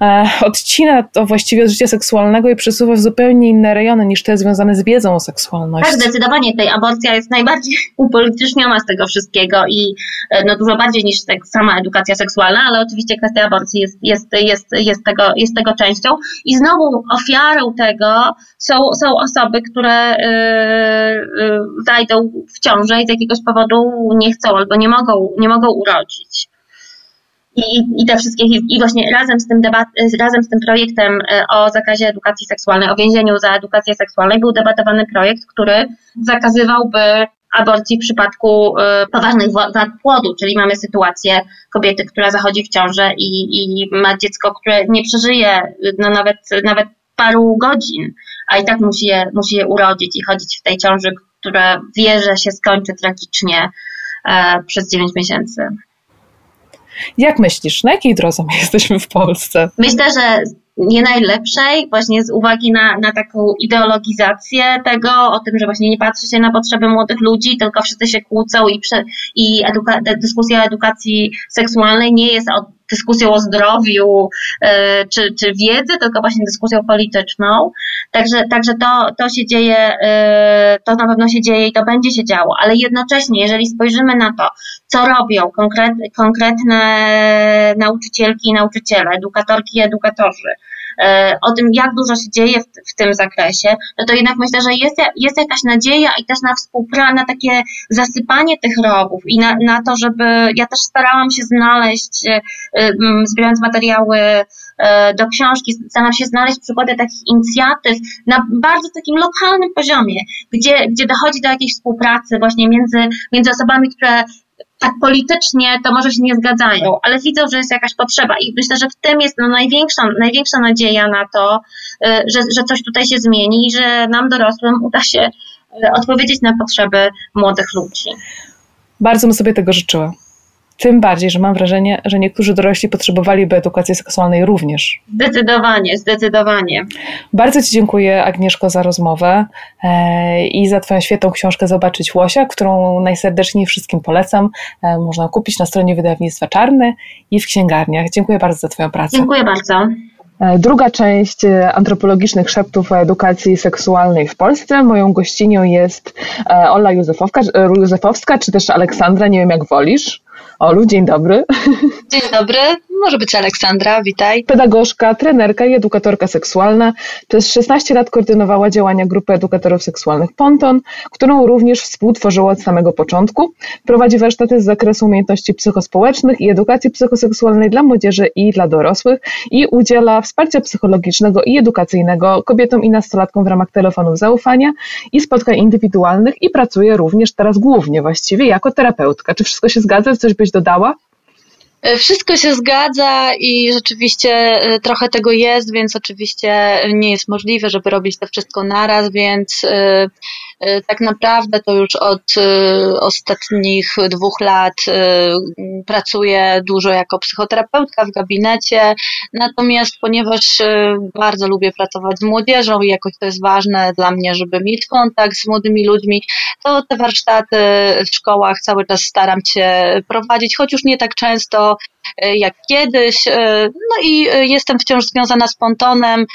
e, odcina to właściwie od życia seksualnego i przesuwa w zupełnie inne rejony niż te związane z wiedzą o seksualności. Tak, zdecydowanie tej aborcja jest najbardziej [LAUGHS] upolityczniona z tego wszystkiego i e, no, dużo bardziej niż tak sama edukacja seksualna, ale oczywiście kwestia aborcji jest, jest, jest, jest, tego, jest tego częścią. I znowu ofiarą tego są, są osoby, które yy, yy, zajdą w ciążę i z jakiegoś powodu nie chcą albo nie mogą, nie mogą urodzić. I, i te wszystkie, i właśnie razem z tym debat, razem z tym projektem e, o zakazie edukacji seksualnej, o więzieniu za edukację seksualną był debatowany projekt, który zakazywałby aborcji w przypadku e, poważnych wad płodu, czyli mamy sytuację kobiety, która zachodzi w ciążę i, i ma dziecko, które nie przeżyje no nawet, nawet paru godzin, a i tak musi je, musi je urodzić i chodzić w tej ciąży, która wie, że się skończy tragicznie e, przez 9 miesięcy. Jak myślisz, na jakiej drodze my jesteśmy w Polsce? Myślę, że nie najlepszej, właśnie z uwagi na, na taką ideologizację tego, o tym, że właśnie nie patrzy się na potrzeby młodych ludzi, tylko wszyscy się kłócą i, prze, i eduka, dyskusja o edukacji seksualnej nie jest o, dyskusją o zdrowiu e, czy, czy wiedzy, tylko właśnie dyskusją polityczną. Także, także to, to się dzieje, e, to na pewno się dzieje i to będzie się działo, ale jednocześnie, jeżeli spojrzymy na to, co robią konkret, konkretne nauczycielki i nauczyciele, edukatorki i edukatorzy, o tym, jak dużo się dzieje w, w tym zakresie, no to jednak myślę, że jest, jest jakaś nadzieja i też na współpracę, na takie zasypanie tych rowów i na, na to, żeby ja też starałam się znaleźć, e, zbierając materiały e, do książki, staram się znaleźć przykłady takich inicjatyw na bardzo takim lokalnym poziomie, gdzie, gdzie dochodzi do jakiejś współpracy właśnie między, między osobami, które tak politycznie to może się nie zgadzają, ale widzą, że jest jakaś potrzeba i myślę, że w tym jest no największa, największa nadzieja na to, y, że, że coś tutaj się zmieni i że nam dorosłym uda się odpowiedzieć na potrzeby młodych ludzi. Bardzo bym sobie tego życzyła. Tym bardziej, że mam wrażenie, że niektórzy dorośli potrzebowaliby edukacji seksualnej również. Zdecydowanie, zdecydowanie. Bardzo Ci dziękuję, Agnieszko, za rozmowę e, i za Twoją świetną książkę Zobaczyć Łosia, którą najserdeczniej wszystkim polecam. E, można kupić na stronie wydawnictwa Czarny i w księgarniach. Dziękuję bardzo za Twoją pracę. Dziękuję bardzo. E, druga część antropologicznych szeptów o edukacji seksualnej w Polsce. Moją gościnią jest Ola Józefowska, Józefowska, czy też Aleksandra, nie wiem jak wolisz. Olu, dzień dobry. [LAUGHS] Dzień dobry, może być Aleksandra, witaj. Pedagogzka, trenerka i edukatorka seksualna. Przez 16 lat koordynowała działania grupy edukatorów seksualnych Ponton, którą również współtworzyła od samego początku. Prowadzi warsztaty z zakresu umiejętności psychospołecznych i edukacji psychoseksualnej dla młodzieży i dla dorosłych i udziela wsparcia psychologicznego i edukacyjnego kobietom i nastolatkom w ramach telefonów zaufania i spotkań indywidualnych i pracuje również teraz głównie właściwie jako terapeutka. Czy wszystko się zgadza? Coś byś dodała? E, wszystko się zgadza i rzeczywiście e, trochę tego jest, więc oczywiście nie jest możliwe, żeby robić to wszystko naraz, więc e, tak naprawdę to już od e, ostatnich dwóch lat e, pracuję dużo jako psychoterapeutka w gabinecie, natomiast ponieważ bardzo lubię pracować z młodzieżą i jakoś to jest ważne dla mnie, żeby mieć kontakt z młodymi ludźmi, to te warsztaty w szkołach cały czas staram się prowadzić, choć już nie tak często jak kiedyś. No i jestem wciąż związana z Pontonem.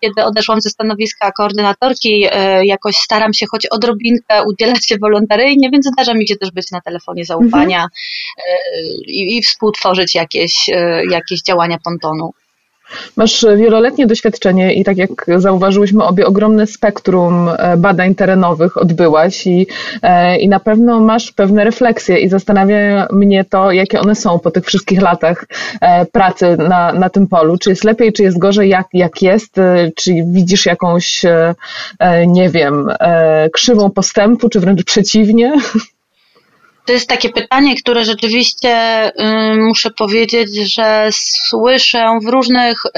Kiedy odeszłam ze stanowiska koordynatorki, jakoś staram się choć odrobinkę udzielać się wolontaryjnie, więc zdarza mi się też być na telefonie zaufania mhm. i, i współtworzyć jakieś, e, jakieś działania pontonu. Masz wieloletnie doświadczenie i tak jak zauważyłyśmy, obie ogromne spektrum e, badań terenowych odbyłaś i, e, i na pewno masz pewne refleksje i zastanawia mnie to, jakie one są po tych wszystkich latach e, pracy na, na tym polu. Czy jest lepiej, czy jest gorzej, jak, jak jest? Czy widzisz jakąś, nie wiem, krzywą postępu, czy wręcz przeciwnie? [LAUGHS] To jest takie pytanie, które rzeczywiście y, muszę powiedzieć, że słyszę w różnych y,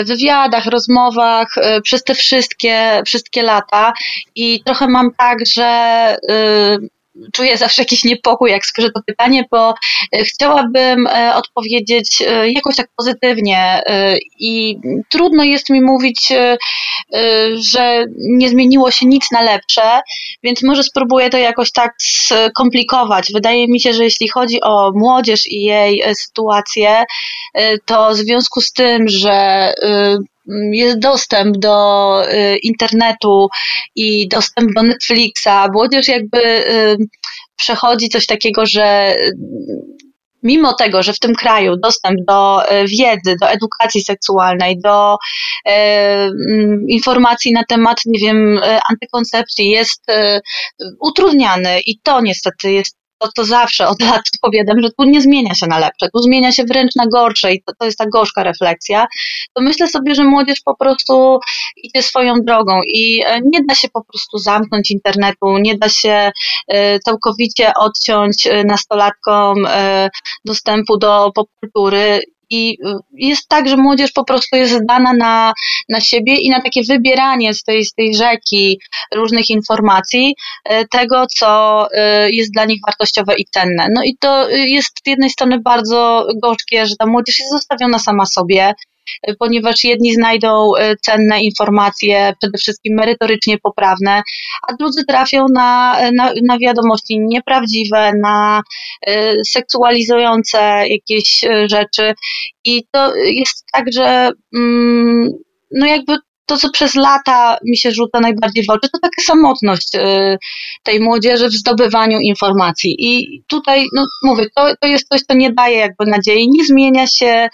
y, wywiadach, rozmowach y, przez te wszystkie, wszystkie lata. I trochę mam tak, że y, czuję zawsze jakiś niepokój, jak słyszę to pytanie, bo e, chciałabym e, odpowiedzieć e, jakoś tak pozytywnie i trudno jest mi mówić, że nie zmieniło się nic na lepsze, więc może spróbuję to jakoś tak skomplikować. Wydaje mi się, że jeśli chodzi o młodzież i jej sytuację, to w związku z tym, że dostęp do y, internetu i dostęp do Netflixa, młodzież jakby y, przechodzi coś takiego, że y, mimo tego, że w tym kraju dostęp do wiedzy, do edukacji seksualnej, do informacji na temat, nie wiem, antykoncepcji jest utrudniany i to niestety jest to, zawsze od lat [LAUGHS] odpowiadam, że tu nie zmienia się na lepsze, tu zmienia się wręcz na gorsze i to, to jest ta gorzka refleksja, to myślę sobie, że młodzież po prostu idzie swoją drogą i e, nie da się po prostu zamknąć internetu, nie da się e, całkowicie odciąć e, nastolatkom dostępu do popkultury i y, jest tak, że młodzież po prostu jest zdana na, na siebie i na takie wybieranie z tej, z tej rzeki różnych informacji, y, tego, co y, jest dla nich wartościowe i cenne. No i to jest z jednej strony bardzo gorzkie, że ta młodzież jest zostawiona sama sobie, ponieważ jedni znajdą e, cenne informacje, przede wszystkim merytorycznie poprawne, a drudzy trafią na, na, na wiadomości nieprawdziwe, na e, seksualizujące jakieś e, rzeczy. I to jest tak, że mm, no jakby to, co przez lata mi się rzuca najbardziej w oczy, to taka samotność y, tej młodzieży w zdobywaniu informacji. I tutaj, no mówię, to, to jest coś, co nie daje jakby nadziei. Nie zmienia się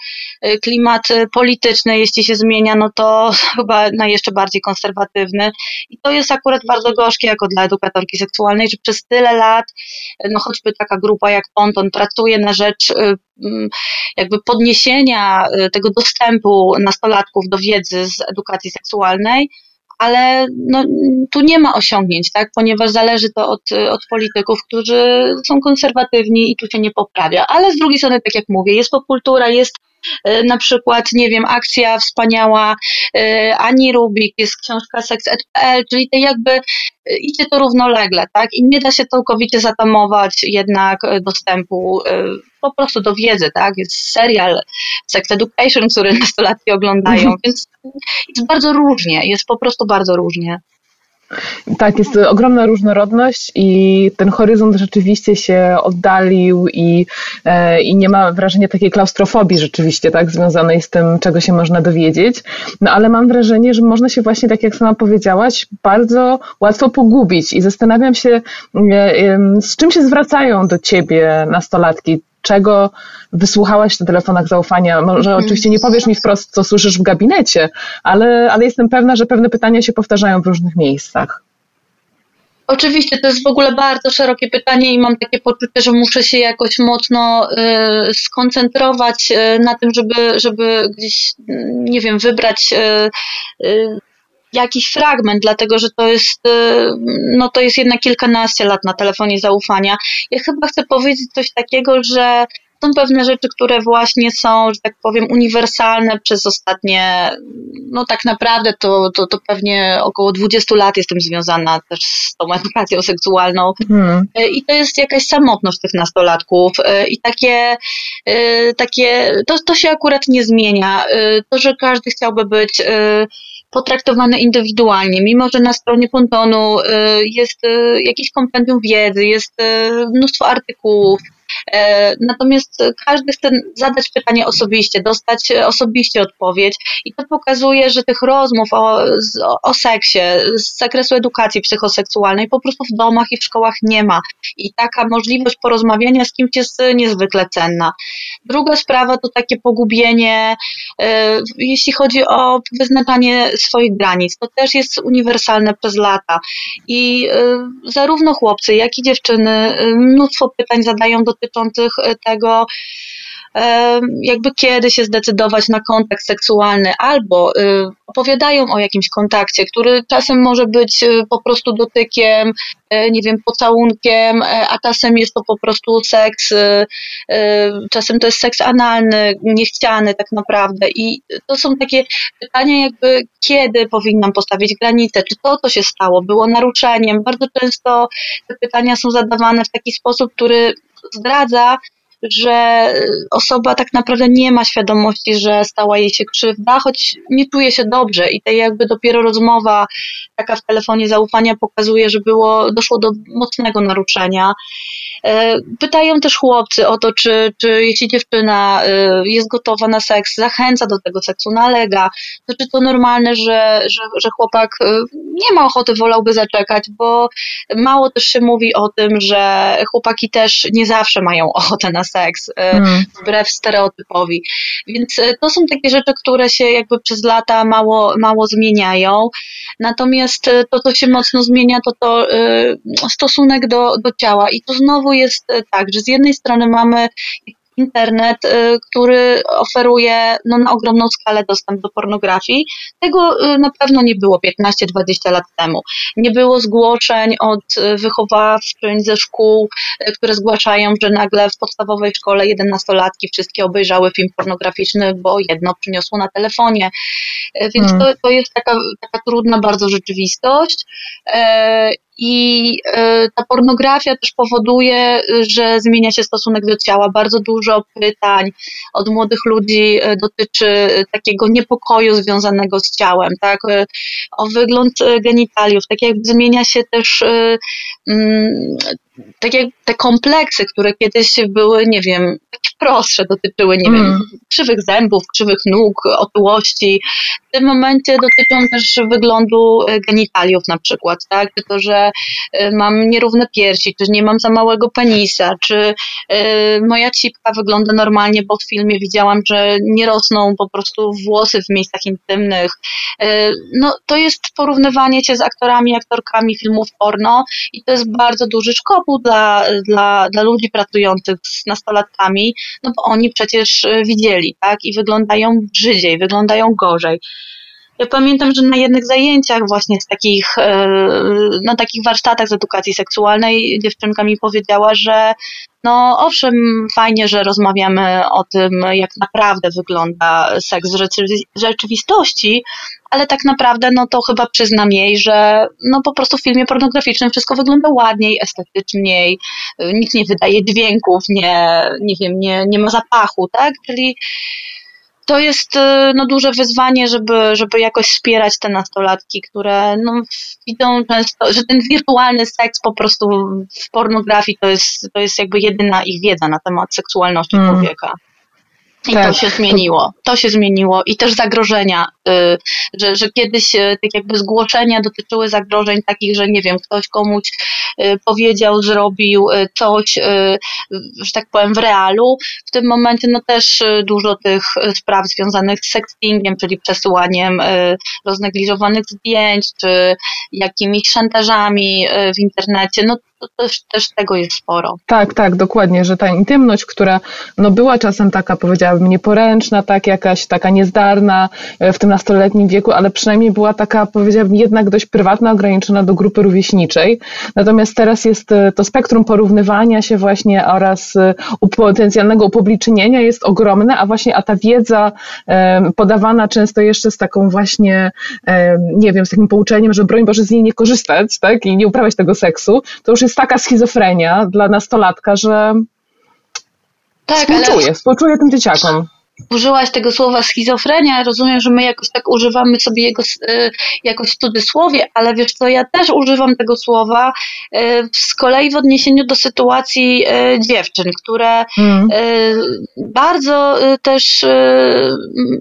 y, klimat polityczny. Jeśli się zmienia, no to [LAUGHS] chyba na jeszcze bardziej konserwatywny. I to jest akurat bardzo gorzkie jako dla edukatorki seksualnej, że przez tyle lat, no choćby taka grupa jak Ponton pracuje na rzecz y, jakby podniesienia y, tego dostępu nastolatków do wiedzy z edukacji seksualnej, ale no, tu nie ma osiągnięć, tak? ponieważ zależy to od, od polityków, którzy są konserwatywni i tu się nie poprawia. Ale z drugiej strony, tak jak mówię, jest popkultura, jest na przykład, nie wiem, akcja wspaniała e, Ani Rubik, jest książka Sex.pl, czyli to jakby e, idzie to równolegle, tak? I nie da się całkowicie zatamować jednak dostępu po prostu do wiedzy, tak? Jest serial Sex Education, który [LAUGHS] nastolatki oglądają, więc jest bardzo różnie, jest po prostu bardzo różnie. Tak, jest ogromna różnorodność i ten horyzont rzeczywiście się oddalił i, e, i nie ma wrażenia takiej klaustrofobii rzeczywiście, tak, związanej z tym, czego się można dowiedzieć. No ale mam wrażenie, że można się właśnie, tak jak sama powiedziałaś, bardzo łatwo pogubić i zastanawiam się, e, z czym się zwracają do ciebie nastolatki czego wysłuchałaś w telefonach zaufania? Może mhm. oczywiście nie powiesz mi wprost, co słyszysz w gabinecie, ale, ale jestem pewna, że pewne pytania się powtarzają w różnych miejscach. Oczywiście, to jest w ogóle bardzo szerokie pytanie i mam takie poczucie, że muszę się jakoś mocno y, skoncentrować y, na tym, żeby, żeby gdzieś, nie wiem, wybrać y, y jakiś fragment, dlatego że to jest, y, no to jest jednak kilkanaście lat na telefonie zaufania. Ja chyba chcę powiedzieć coś takiego, że są pewne rzeczy, które właśnie są, że tak powiem, uniwersalne przez ostatnie, no tak naprawdę to, to, to pewnie około 20 lat jestem związana też z tą edukacją seksualną. Hmm. Y, I to jest jakaś samotność tych nastolatków. Y, I takie, takie to, to się akurat nie zmienia. To, że każdy chciałby być potraktowane indywidualnie, mimo że na stronie Pontonu y, jest y, jakieś kompendium wiedzy, jest y, mnóstwo artykułów, natomiast każdy chce zadać pytanie osobiście, dostać osobiście odpowiedź i to pokazuje, że tych rozmów o, o seksie z zakresu edukacji psychoseksualnej po prostu w domach i w szkołach nie ma. I taka możliwość porozmawiania z kimś jest niezwykle cenna. Druga sprawa to takie pogubienie, e, jeśli chodzi o wyznaczanie swoich granic. To też jest uniwersalne przez lata. I e, zarówno chłopcy, jak i dziewczyny mnóstwo pytań zadają dotyczących dotyczących e, tego, e, jakby kiedy się zdecydować na kontakt seksualny, albo e, opowiadają o jakimś kontakcie, który czasem może być po prostu dotykiem, nie wiem, pocałunkiem, a czasem jest to po prostu seks, czasem to jest seks analny, niechciany tak naprawdę. I to są takie pytania, jakby kiedy powinnam postawić granicę, czy to, co się stało, było naruszeniem. Bardzo często te pytania są zadawane w taki sposób, który zdradza, że osoba tak naprawdę nie ma świadomości, że stała jej się krzywda, choć nie czuje się dobrze i to jakby dopiero rozmowa taka w telefonie zaufania pokazuje, że było, doszło do mocnego naruszenia. E, pytają też chłopcy o to, czy, czy jeśli dziewczyna e, jest gotowa na seks, zachęca do tego seksu, nalega, to czy to normalne, że, że, że chłopak e, nie ma ochoty, wolałby zaczekać, bo mało też się mówi o tym, że chłopaki też nie zawsze mają ochotę na seks, hmm. wbrew stereotypowi. Więc to są takie rzeczy, które się jakby przez lata mało, mało zmieniają. Natomiast to, co się mocno zmienia, to to stosunek do, do ciała. I to znowu jest e, tak, że z jednej strony mamy internet, y, który oferuje no, na ogromną skalę dostęp do pornografii. Tego y, na pewno nie było 15-20 lat temu. Nie było zgłoszeń od y, wychowawczyń ze szkół, które zgłaszają, że nagle w podstawowej szkole 11-latki wszystkie obejrzały film pornograficzny, bo jedno przyniosło na telefonie. Więc hmm. to, to jest taka, taka trudna bardzo rzeczywistość. E, I e, ta pornografia też powoduje, że zmienia się stosunek do ciała. Bardzo dużo pytań od młodych ludzi e, dotyczy takiego niepokoju związanego z ciałem, tak? O wygląd genitaliów, tak jakby zmienia się też mm, tak jak te kompleksy, które kiedyś były, nie wiem, prostsze, dotyczyły, nie mm. wiem, krzywych zębów, krzywych nóg, otyłości, w tym momencie dotyczą też wyglądu e, genitaliów na przykład, tak? Czy to, że e, mam nierówne piersi, czy nie mam za małego penisa, czy e, moja cipka wygląda normalnie, bo w filmie widziałam, że nie rosną po prostu włosy w miejscach intymnych. No, to jest porównywanie się z aktorami, aktorkami filmów porno i to jest bardzo duży szkop dla, dla, dla ludzi pracujących z nastolatkami, no bo oni przecież widzieli, tak, i wyglądają brzydziej, wyglądają gorzej. Ja pamiętam, że na jednych zajęciach właśnie z takich, na takich warsztatach z edukacji seksualnej dziewczynka mi powiedziała, że no owszem, fajnie, że rozmawiamy o tym, jak naprawdę wygląda seks w rzeczywistości, ale tak naprawdę no to chyba przyznam jej, że no po prostu w filmie pornograficznym wszystko wygląda ładniej, estetyczniej, nic nie wydaje dźwięków, nie, nie wiem, nie, nie ma zapachu, tak? Czyli to jest y, no, duże wyzwanie, żeby, żeby jakoś wspierać te nastolatki, które no, widzą często, że ten wirtualny seks po prostu w pornografii to jest, to jest jakby jedyna ich wiedza na temat seksualności mm. człowieka. I tak. to się zmieniło. To się zmieniło. I też zagrożenia, y, że, że kiedyś y, tak jakby zgłoszenia dotyczyły zagrożeń takich, że nie wiem, ktoś komuś y, powiedział, zrobił coś, że tak powiem, w realu. W tym momencie no też dużo tych spraw związanych z sextingiem, czyli przesyłaniem roznegliżowanych zdjęć, czy jakimiś szantażami w internecie, no to też, też tego jest sporo. Tak, tak, dokładnie, że ta intymność, która no była czasem taka, powiedziałabym, nieporęczna, tak, jakaś taka niezdarna e, w tym nastoletnim wieku, ale przynajmniej była taka, powiedziałabym, jednak dość prywatna, ograniczona do grupy rówieśniczej. Natomiast teraz jest e, to spektrum porównywania się właśnie oraz e, potencjalnego upublicznienia jest ogromne, a właśnie, a ta wiedza podawana często jeszcze z taką właśnie, nie wiem, z takim pouczeniem, że broń Boże z niej nie korzystać, tak, i nie uprawiać tego seksu, to już jest taka schizofrenia dla nastolatka, że tak, współczuję, ale... współczuję tym dzieciakom użyłaś tego słowa schizofrenia, rozumiem, że my jakoś tak używamy sobie jego y, jakoś w cudzysłowie, ale wiesz co, ja też używam tego słowa y, z kolei w odniesieniu do sytuacji y, dziewczyn, które mm. bardzo też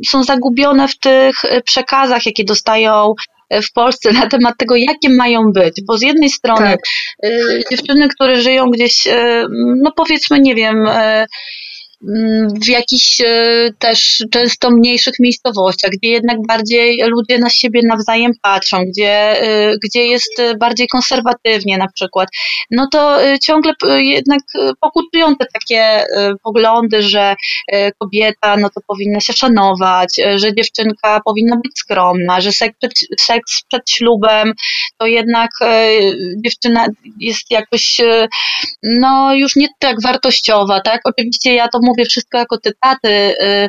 są zagubione w tych przekazach, jakie dostają w Polsce na temat tego, jakie mają być, bo z jednej strony tak. Y, dziewczyny, które żyją gdzieś, y, no powiedzmy, nie wiem, w jakichś e, też często mniejszych miejscowościach, gdzie jednak bardziej ludzie na siebie nawzajem patrzą, gdzie, e, gdzie jest bardziej konserwatywnie na przykład, no to e, ciągle jednak pokutują te takie poglądy, że kobieta no to powinna się szanować, że dziewczynka powinna być skromna, że seks przed, seks przed ślubem to jednak dziewczyna jest jakoś no już nie tak wartościowa, tak? Oczywiście ja to mówię wszystko jako cytaty, y,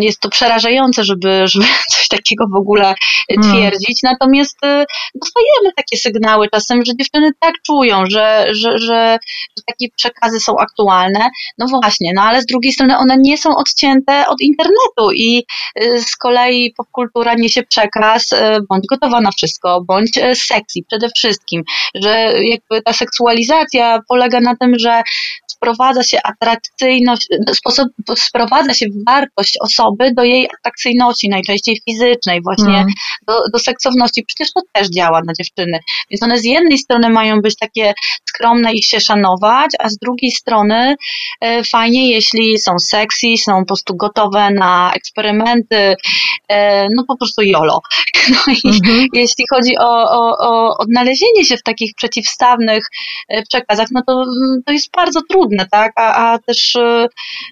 jest to przerażające, żeby, żeby [LAUGHS] coś takiego w ogóle hmm. twierdzić. Natomiast y, dostajemy takie sygnały czasem, że dziewczyny tak czują, że, że, że, że takie przekazy są aktualne. No właśnie, no ale z drugiej strony one nie są odcięte od internetu i y, z kolei popkultura niesie przekaz, bądź gotowa na wszystko, bądź sexy przede wszystkim, że jakby ta seksualizacja polega na tym, że sprowadza się atrakcyjność, sposób, sprowadza się wartość osoby do jej atrakcyjności, najczęściej fizycznej, właśnie mm. do, do seksowności. Przecież to też działa na dziewczyny. Więc one z jednej strony mają być takie skromne i się szanować, a z drugiej strony e, fajnie, jeśli są sexy, są po prostu gotowe na eksperymenty, e, no po prostu jolo. [LAUGHS] No i mm-hmm. jeśli chodzi o, o, o odnalezienie się w takich przeciwstawnych e, przekazach, no to, to jest bardzo trudne, tak? A, a też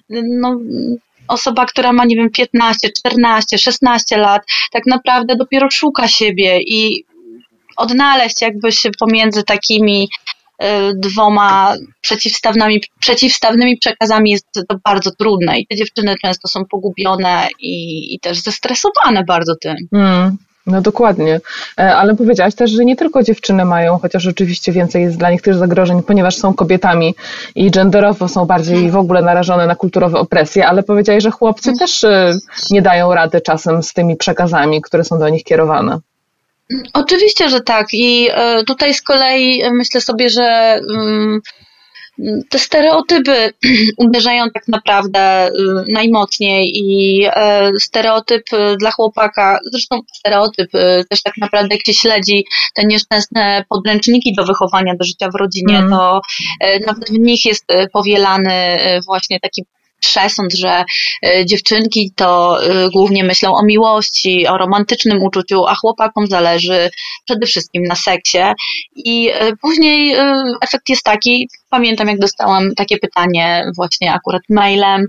no, osoba, która ma, nie wiem, 15, 14, 16 lat, tak naprawdę dopiero szuka siebie i odnaleźć jakby się pomiędzy takimi e, dwoma przeciwstawnymi, przeciwstawnymi przekazami jest to bardzo trudne i te dziewczyny często są pogubione i, i też zestresowane bardzo tym. Mm. No dokładnie, e, ale powiedziałaś też, że nie tylko dziewczyny mają, chociaż oczywiście więcej jest dla nich też zagrożeń, ponieważ są kobietami i genderowo są bardziej w ogóle narażone na kulturowe opresje, ale powiedziałaś, że chłopcy mm. też e, nie dają rady czasem z tymi przekazami, które są do nich kierowane. Oczywiście, że tak i e, tutaj z kolei myślę sobie, że mm, te stereotypy [CLEARS THROAT] uderzają tak naprawdę y, najmocniej i e, stereotyp y, dla chłopaka, zresztą stereotyp y, też tak naprawdę jak się śledzi te nieszczęsne podręczniki do wychowania do życia w rodzinie, mm. to e, nawet w nich jest powielany właśnie taki przesąd, że y, dziewczynki to y, głównie myślą o miłości, o romantycznym uczuciu, a chłopakom zależy przede wszystkim na seksie. I y, później efekt jest taki, pamiętam jak dostałam takie pytanie właśnie akurat mailem,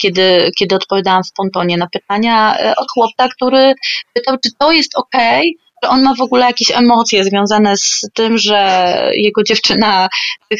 kiedy, kiedy odpowiadałam w pontonie na pytania od chłopca, który pytał, czy to jest ok, że on ma w ogóle jakieś emocje związane z tym, że jego dziewczyna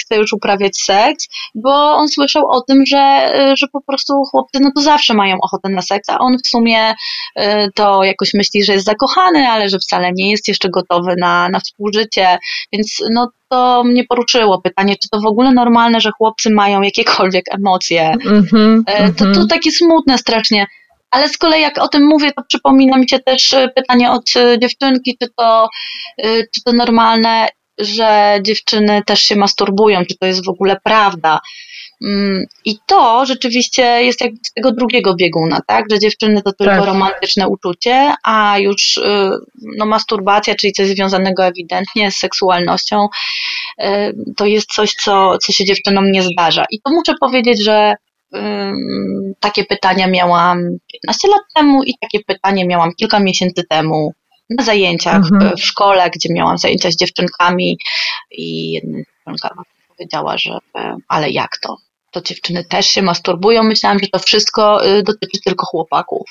chce już uprawiać seks, bo on słyszał o tym, że, że po prostu chłopcy no to zawsze mają ochotę na seks, a on w sumie y, to jakoś myśli, że jest zakochany, ale że wcale nie jest jeszcze gotowy na, na współżycie, więc no to mnie poruszyło pytanie, czy to w ogóle normalne, że chłopcy mają jakiekolwiek emocje. Mm -hmm, to, to mhm. takie smutne strasznie. Ale z kolei jak o tym mówię, to przypomina mi się też e, pytanie od e, dziewczynki, czy to, e, czy to normalne, że dziewczyny też się masturbują, czy to jest w ogóle prawda. Mm, I to rzeczywiście jest jakby z tego drugiego bieguna, tak? Że dziewczyny to tylko tak. romantyczne uczucie, a już no, masturbacja, czyli coś związanego ewidentnie z seksualnością, to jest coś, co, co się dziewczynom nie zdarza. I to muszę powiedzieć, że takie pytania miałam 15 lat temu i takie pytanie miałam kilka miesięcy temu na zajęciach mhm. w szkole, gdzie miałam zajęcia z dziewczynkami i jedna dziewczynka powiedziała, że ale jak to? To dziewczyny też się masturbują. Myślałam, że to wszystko y, dotyczy tylko chłopaków.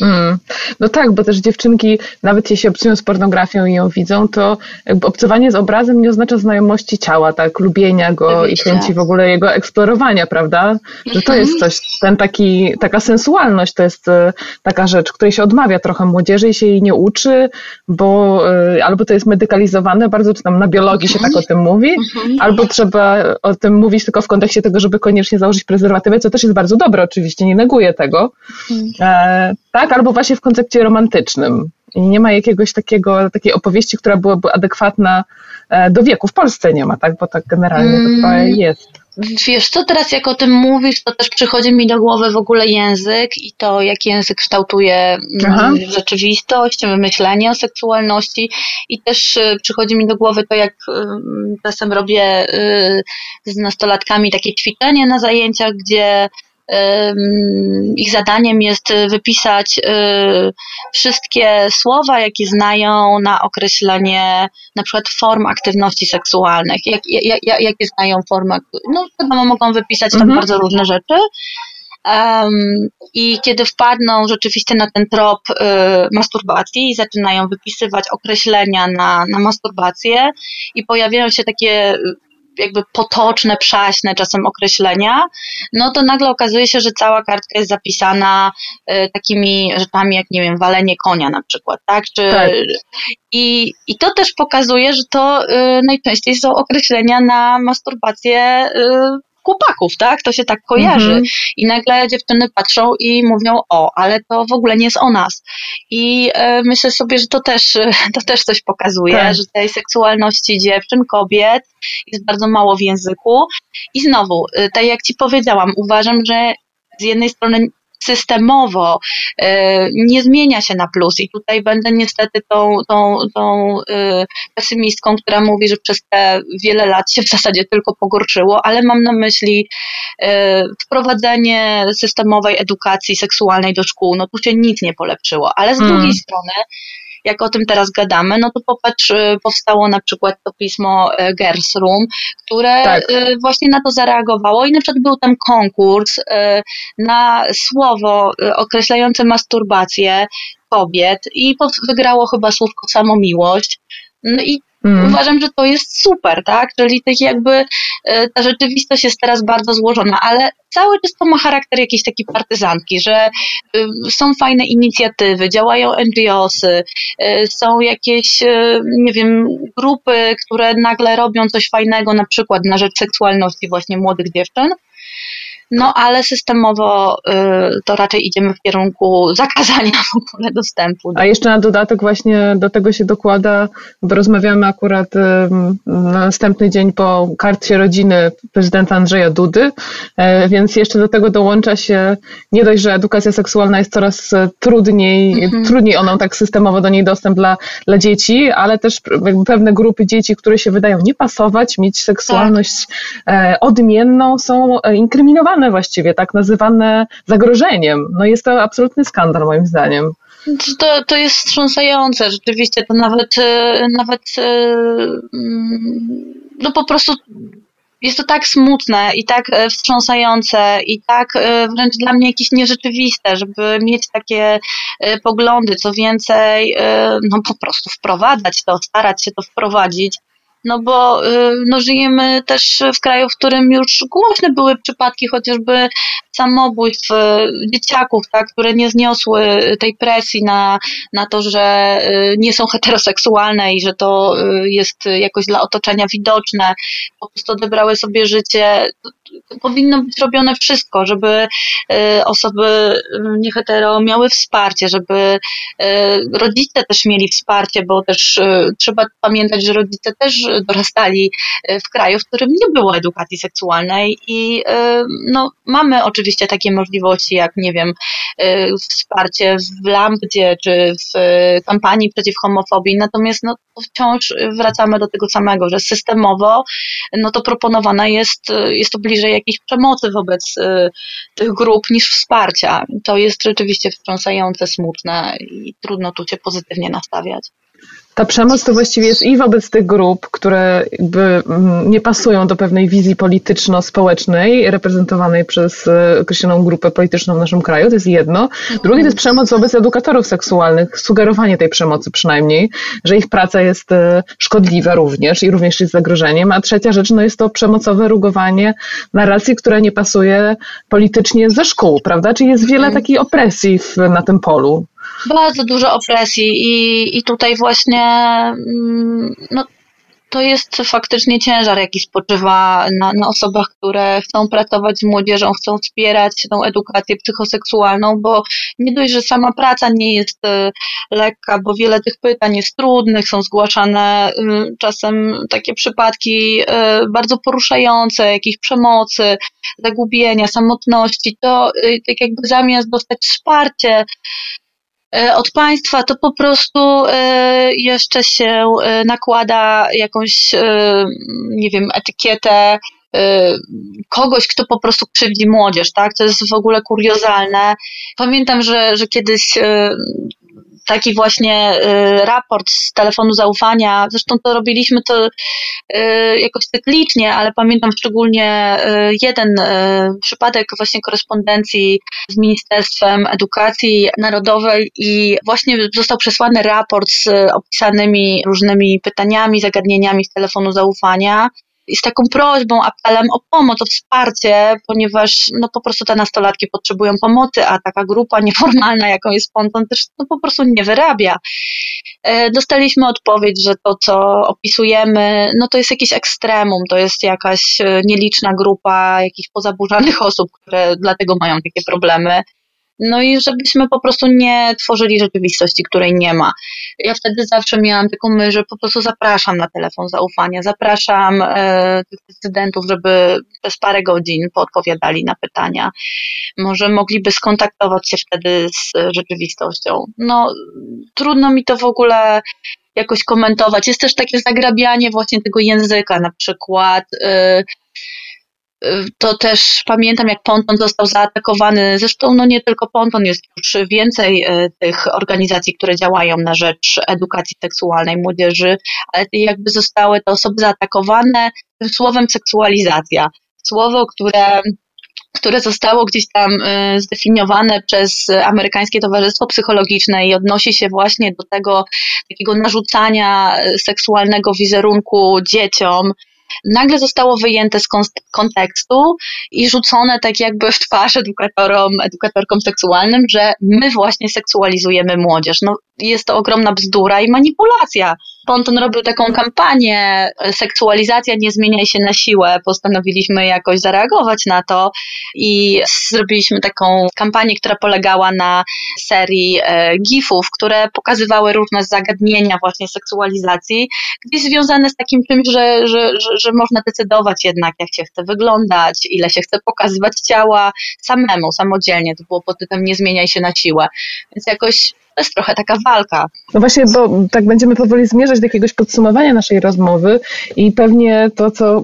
Mm. No tak, bo też dziewczynki, nawet jeśli obcują z pornografią i ją widzą, to obcowanie z obrazem nie oznacza znajomości ciała, tak, lubienia go i chęci w ogóle jego eksplorowania, prawda? Że to jest coś, ten taki, taka sensualność to jest e, taka rzecz, której się odmawia trochę młodzieży i się jej nie uczy, bo e, albo to jest medykalizowane, bardzo czy tam na biologii się tak o tym mówi, mhm. albo trzeba o tym mówić tylko w kontekście tego, żeby koniecznie założyć prezerwatywę, co też jest bardzo dobre oczywiście, nie neguję tego. Mhm. E, tak, albo właśnie w koncepcie romantycznym. I nie ma jakiegoś takiego, takiej opowieści, która byłaby adekwatna e, do wieku. W Polsce nie ma, tak? Bo tak generalnie to trochę jest. Wiesz co, teraz jak o tym mówisz, to też przychodzi mi do głowy w ogóle język i to, jak język kształtuje mm, Aha. rzeczywistość, myślenie o seksualności i też y, przychodzi mi do głowy to, jak y, czasem robię y, z nastolatkami takie ćwiczenie na zajęciach, gdzie ich zadaniem jest wypisać y, wszystkie słowa, jakie znają na określenie na przykład form aktywności seksualnych. Jak, jak, jakie znają formy, no wiadomo, mogą wypisać tam mhm. bardzo różne rzeczy. Um, I kiedy wpadną rzeczywiście na ten trop y, masturbacji i zaczynają wypisywać określenia na, na masturbację i pojawiają się takie jakby potoczne, przaśne czasem określenia, no to nagle okazuje się, że cała kartka jest zapisana y, takimi rzeczami jak, nie wiem, walenie konia na przykład, tak? Czy, tak. I, I to też pokazuje, że to y, najczęściej są określenia na masturbację y, chłopaków, tak? To się tak kojarzy. Mhm. I nagle dziewczyny patrzą i mówią, o, ale to w ogóle nie jest o nas. I e, myślę sobie, że to też, [LAUGHS] to też coś pokazuje, tak. że tej seksualności dziewczyn, kobiet jest bardzo mało w języku. I znowu, e, tak jak Ci powiedziałam, uważam, że z jednej strony systemowo e, nie zmienia się na plus. I tutaj będę niestety tą, tą, tą e, pesymistką, która mówi, że przez te wiele lat się w zasadzie tylko pogorszyło, ale mam na myśli e, wprowadzenie systemowej edukacji seksualnej do szkół, no tu się nic nie polepszyło, ale z drugiej hmm. strony jak o tym teraz gadamy, no to popatrz, y, powstało na przykład to pismo y, Girls Room, które tak. Y, właśnie na to zareagowało i na przykład był tam konkurs na słowo określające masturbację kobiet i wygrało chyba słówko samomiłość. No i Mm. Uważam, że to jest super, tak? Czyli tak jakby e, ta rzeczywistość jest teraz bardzo złożona, ale cały czas to ma charakter jakiejś takiej partyzantki, że e, są fajne inicjatywy, działają NGOsy, e, są jakieś, nie wiem, grupy, które nagle robią coś fajnego, na przykład na rzecz seksualności właśnie młodych dziewczyn. No ale systemowo y, to raczej idziemy w kierunku zakazania w ogóle dostępu. A jeszcze na dodatek właśnie do tego się dokłada, bo rozmawiamy akurat y, na następny dzień po karcie rodziny prezydenta Andrzeja Dudy, y, więc jeszcze do tego dołącza się nie dość, że edukacja seksualna jest coraz trudniej, mhm. trudniej ona tak systemowo do niej dostęp dla, dla dzieci, ale też pewne grupy dzieci, które się wydają nie pasować, mieć seksualność tak. odmienną, są inkryminowane tolerowane właściwie, tak nazywane zagrożeniem. No jest to absolutny skandal moim zdaniem. To, to jest wstrząsające, rzeczywiście to nawet, e, nawet e, mm, no po prostu jest to tak smutne i tak e, wstrząsające i tak wręcz dla mnie jakieś nierzeczywiste, żeby mieć takie poglądy, co więcej, no po prostu wprowadzać to, starać się to wprowadzić no bo y, no, żyjemy też w kraju, w którym już głośne były przypadki chociażby samobójstw y, dzieciaków, tak, które nie zniosły tej presji na, na to, że y, nie są heteroseksualne i że to jest jakoś dla otoczenia widoczne, po prostu odebrały sobie życie. Powinno być robione wszystko, żeby osoby niehetero miały wsparcie, żeby rodzice też mieli wsparcie, bo też trzeba pamiętać, że rodzice też dorastali e, w kraju, w którym nie było edukacji seksualnej i e, no, mamy oczywiście takie możliwości, jak nie wiem, e, wsparcie w Lambdzie czy w kampanii przeciw homofobii, natomiast no, wciąż wracamy do tego samego, że systemowo no to proponowana jest, jest to bliżej jakiejś przemocy wobec tych grup niż wsparcia. To jest rzeczywiście wstrząsające, smutne i trudno tu się pozytywnie nastawiać. Ta przemoc to właściwie jest i wobec tych grup, które jakby mm, nie pasują do pewnej wizji polityczno-społecznej reprezentowanej przez e, określoną grupę polityczną w naszym kraju, to jest jedno. Drugie to jest przemoc wobec edukatorów seksualnych, sugerowanie tej przemocy przynajmniej, że ich praca jest e, szkodliwa również i również jest zagrożeniem. A trzecia rzecz no jest to przemocowe rugowanie narracji, która nie pasuje politycznie ze szkół, prawda? Czyli jest wiele mhm. takiej opresji w, na tym polu bardzo dużo opresji i, i tutaj właśnie mm, no, to jest faktycznie ciężar, jaki spoczywa na, na osobach, które chcą pracować z młodzieżą, chcą wspierać tą edukację psychoseksualną, bo nie dość, że sama praca nie jest e, lekka, bo wiele tych pytań jest trudnych, są zgłaszane y, czasem takie przypadki e, bardzo poruszające, jakiejś przemocy, zagubienia, samotności, to y, tak jakby zamiast dostać wsparcie, E, od państwa, to po prostu e, jeszcze się e, nakłada jakąś, nie wiem, etykietę kogoś, kto po prostu krzywdzi młodzież, tak? To jest w ogóle kuriozalne. Pamiętam, że, że kiedyś taki właśnie y, raport z telefonu zaufania. Zresztą to robiliśmy to y, jakoś cyklicznie, ale pamiętam szczególnie y, jeden przypadek właśnie korespondencji z Ministerstwem Edukacji Narodowej i właśnie został przesłany raport z opisanymi różnymi pytaniami, zagadnieniami z telefonu zaufania z taką prośbą, apelem o pomoc, o wsparcie, ponieważ no po prostu te nastolatki potrzebują pomocy, a taka grupa [LAUGHS] nieformalna, jaką jest Ponton, też no po prostu nie wyrabia. E, dostaliśmy odpowiedź, że to, co opisujemy, no to jest jakieś ekstremum, to jest jakaś e, nieliczna grupa jakichś pozaburzanych osób, które dlatego mają takie problemy. No i żebyśmy po prostu nie tworzyli rzeczywistości, której nie ma. Ja wtedy zawsze miałam taką myśl, że po prostu zapraszam na telefon zaufania, zapraszam e, tych decydentów, żeby przez parę godzin poodpowiadali na pytania. Może mogliby skontaktować się wtedy z rzeczywistością. No, trudno mi to w ogóle jakoś komentować. Jest też takie zagrabianie właśnie tego języka, na przykład. E, to też pamiętam, jak Ponton został zaatakowany. Zresztą, no nie tylko Ponton, jest już więcej e, tych organizacji, które działają na rzecz edukacji seksualnej młodzieży, ale jakby zostały te osoby zaatakowane słowem seksualizacja. Słowo, które które zostało gdzieś tam e, zdefiniowane przez amerykańskie towarzystwo psychologiczne i odnosi się właśnie do tego takiego narzucania seksualnego wizerunku dzieciom, nagle zostało wyjęte z kontekstu i rzucone tak jakby w twarz edukatorom, edukatorkom seksualnym, że my właśnie seksualizujemy młodzież. No, jest to ogromna bzdura i manipulacja. Ponton robił taką kampanię seksualizacja nie zmieniaj się na siłę. Postanowiliśmy jakoś zareagować na to i zrobiliśmy taką kampanię, która polegała na serii e, gifów, które pokazywały różne zagadnienia właśnie seksualizacji, gdzieś związane z takim czymś, że, że, że, że można decydować jednak, jak się chce wyglądać, ile się chce pokazywać ciała samemu, samodzielnie. To było pod tytułem nie zmieniaj się na siłę. Więc jakoś to jest trochę taka walka. No właśnie, bo tak będziemy powoli zmierzać do jakiegoś podsumowania naszej rozmowy i pewnie to, co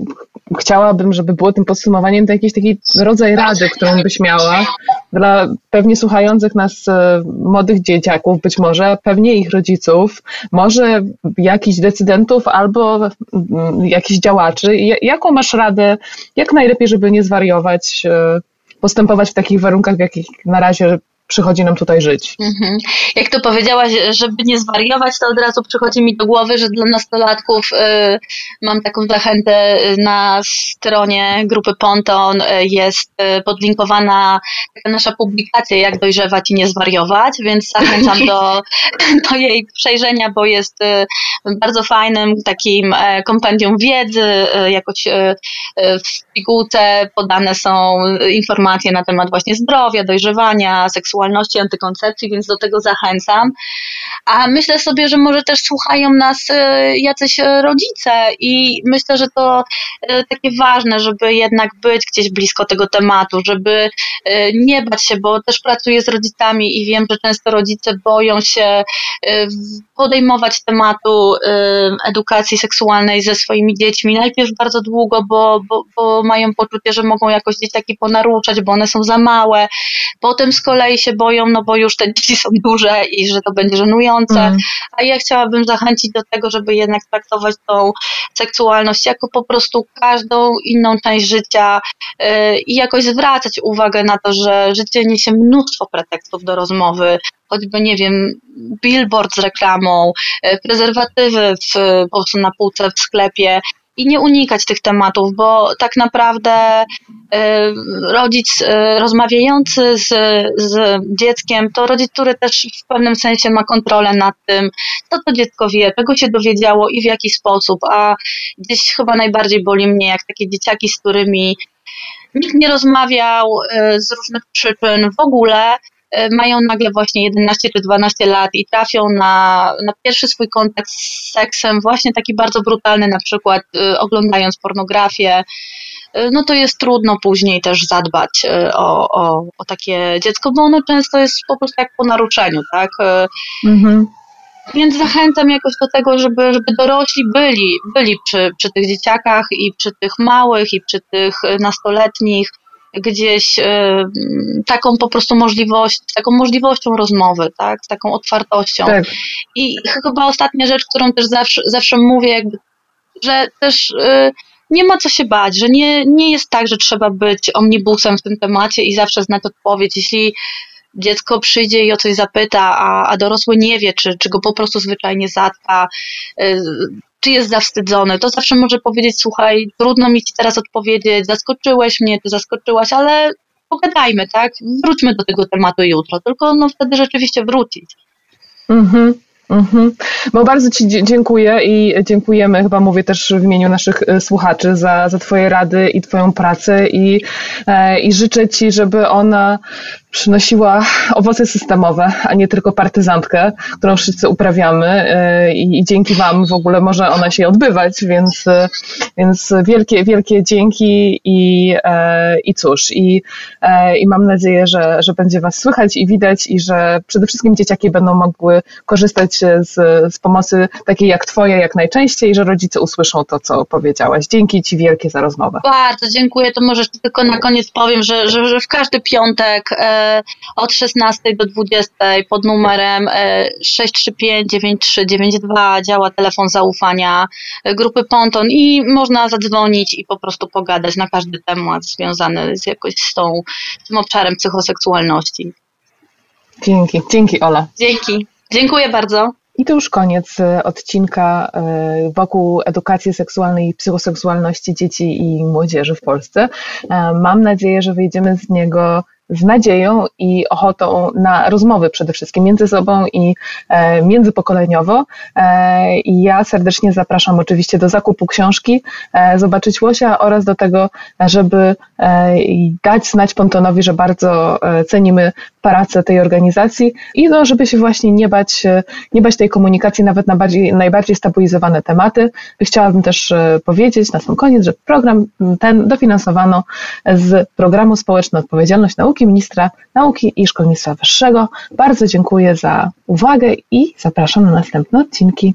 chciałabym, żeby było tym podsumowaniem to jakiś taki rodzaj rady, którą byś miała dla pewnie słuchających nas e, młodych dzieciaków, być może pewnie ich rodziców, może jakichś decydentów albo mm, jakichś działaczy. Jaką masz radę, jak najlepiej, żeby nie zwariować, e, postępować w takich warunkach, w jakich na razie przychodzi nam tutaj żyć. Mhm. Jak to powiedziałaś, żeby nie zwariować, to od razu przychodzi mi do głowy, że dla nastolatków y, mam taką zachętę na stronie grupy Ponton y, jest y, podlinkowana taka nasza publikacja, jak dojrzewać i nie zwariować, więc zachęcam do, [LAUGHS] do jej przejrzenia, bo jest y, bardzo fajnym takim e, kompendium wiedzy, y, jakoś y, w pigułce podane są informacje na temat właśnie zdrowia, dojrzewania, seksualności, seksualności, antykoncepcji, więc do tego zachęcam. A myślę sobie, że może też słuchają nas e, jacyś e, rodzice i myślę, że to e, takie ważne, żeby jednak być gdzieś blisko tego tematu, żeby nie bać się, bo też pracuję z rodzicami i wiem, że często rodzice boją się podejmować tematu edukacji seksualnej ze swoimi dziećmi. Najpierw bardzo długo, bo, bo, bo mają poczucie, że mogą jakoś dzieciaki ponaruczać, bo one są za małe. Potem z kolei się boją, no bo już te dzieci są duże i że to będzie żenujące. Mm. A ja chciałabym zachęcić do tego, żeby jednak traktować tą seksualność jako po prostu każdą inną część życia yy, i jakoś zwracać uwagę na to, że życie niesie mnóstwo pretekstów do rozmowy, choćby, nie wiem, billboard z reklamą, yy, prezerwatywy w, po prostu na półce w sklepie, i nie unikać tych tematów, bo tak naprawdę y, rodzic y, rozmawiający z, z dzieckiem to rodzic, który też w pewnym sensie ma kontrolę nad tym, co to dziecko wie, czego się dowiedziało i w jaki sposób, a gdzieś chyba najbardziej boli mnie, jak takie dzieciaki, z którymi nikt nie rozmawiał y, z różnych przyczyn w ogóle, mają nagle właśnie 11 czy 12 lat i trafią na, na pierwszy swój kontakt z seksem, właśnie taki bardzo brutalny, na przykład y, oglądając pornografię, y, no to jest trudno później też zadbać o, o, o takie dziecko, bo ono często jest po prostu jak po naruczeniu, tak? Mhm. Więc zachęcam jakoś do tego, żeby, żeby dorośli byli, byli przy, przy tych dzieciakach i przy tych małych, i przy tych nastoletnich, gdzieś e, taką po prostu możliwość, taką możliwością rozmowy, tak, z taką otwartością. Tak. I chyba ostatnia rzecz, którą też zawsze, zawsze mówię, jakby, że też e, nie ma co się bać, że nie, nie jest tak, że trzeba być omnibusem w tym temacie i zawsze znać odpowiedź. Jeśli dziecko przyjdzie i o coś zapyta, a, a dorosły nie wie, czy, czy go po prostu zwyczajnie zatka, e, czy jest zawstydzony, to zawsze może powiedzieć, słuchaj, trudno mi ci teraz odpowiedzieć, zaskoczyłeś mnie, ty zaskoczyłaś, ale pogadajmy, tak? Wróćmy do tego tematu jutro, tylko no wtedy rzeczywiście wrócić. Mhm. Mhm. No bardzo Ci dziękuję i dziękujemy, chyba mówię też w imieniu naszych e, słuchaczy, za, za Twoje rady i Twoją pracę i, e, i życzę Ci, żeby ona przynosiła owoce systemowe, a nie tylko partyzantkę, którą wszyscy uprawiamy e, i, i dzięki Wam w ogóle może ona się odbywać, więc, więc wielkie, wielkie dzięki i, i cóż, i, i mam nadzieję, że, że będzie Was słychać i widać i że przede wszystkim dzieciaki będą mogły korzystać z, z pomocy takiej jak Twoja jak najczęściej, że rodzice usłyszą to, co powiedziałaś. Dzięki Ci wielkie za rozmowę. Bardzo dziękuję. To może tylko na koniec powiem, że, że, że w każdy piątek e, od 16 do 20 pod numerem e, 635-9392 działa telefon zaufania e, grupy Ponton i można zadzwonić i po prostu pogadać na każdy temat związany z jakoś z, tą, z tym obszarem psychoseksualności. Dzięki, dzięki Ola. Dzięki. Dziękuję bardzo. I to już koniec e, odcinka e, wokół edukacji seksualnej i psychoseksualności dzieci i młodzieży w Polsce. E, mam nadzieję, że wyjdziemy z niego z nadzieją i ochotą na rozmowy przede wszystkim między sobą i e, międzypokoleniowo. E, I ja serdecznie zapraszam oczywiście do zakupu książki, e, zobaczyć Łosia oraz do tego, żeby dać znać Pontonowi, że bardzo cenimy pracę tej organizacji i no, żeby się właśnie nie bać, nie bać tej komunikacji nawet na bardziej, najbardziej stabilizowane tematy. Chciałabym też powiedzieć na sam koniec, że program ten dofinansowano z programu Społeczna Odpowiedzialność Ministra nauki i szkolnictwa wyższego. Bardzo dziękuję za uwagę i zapraszam na następne odcinki.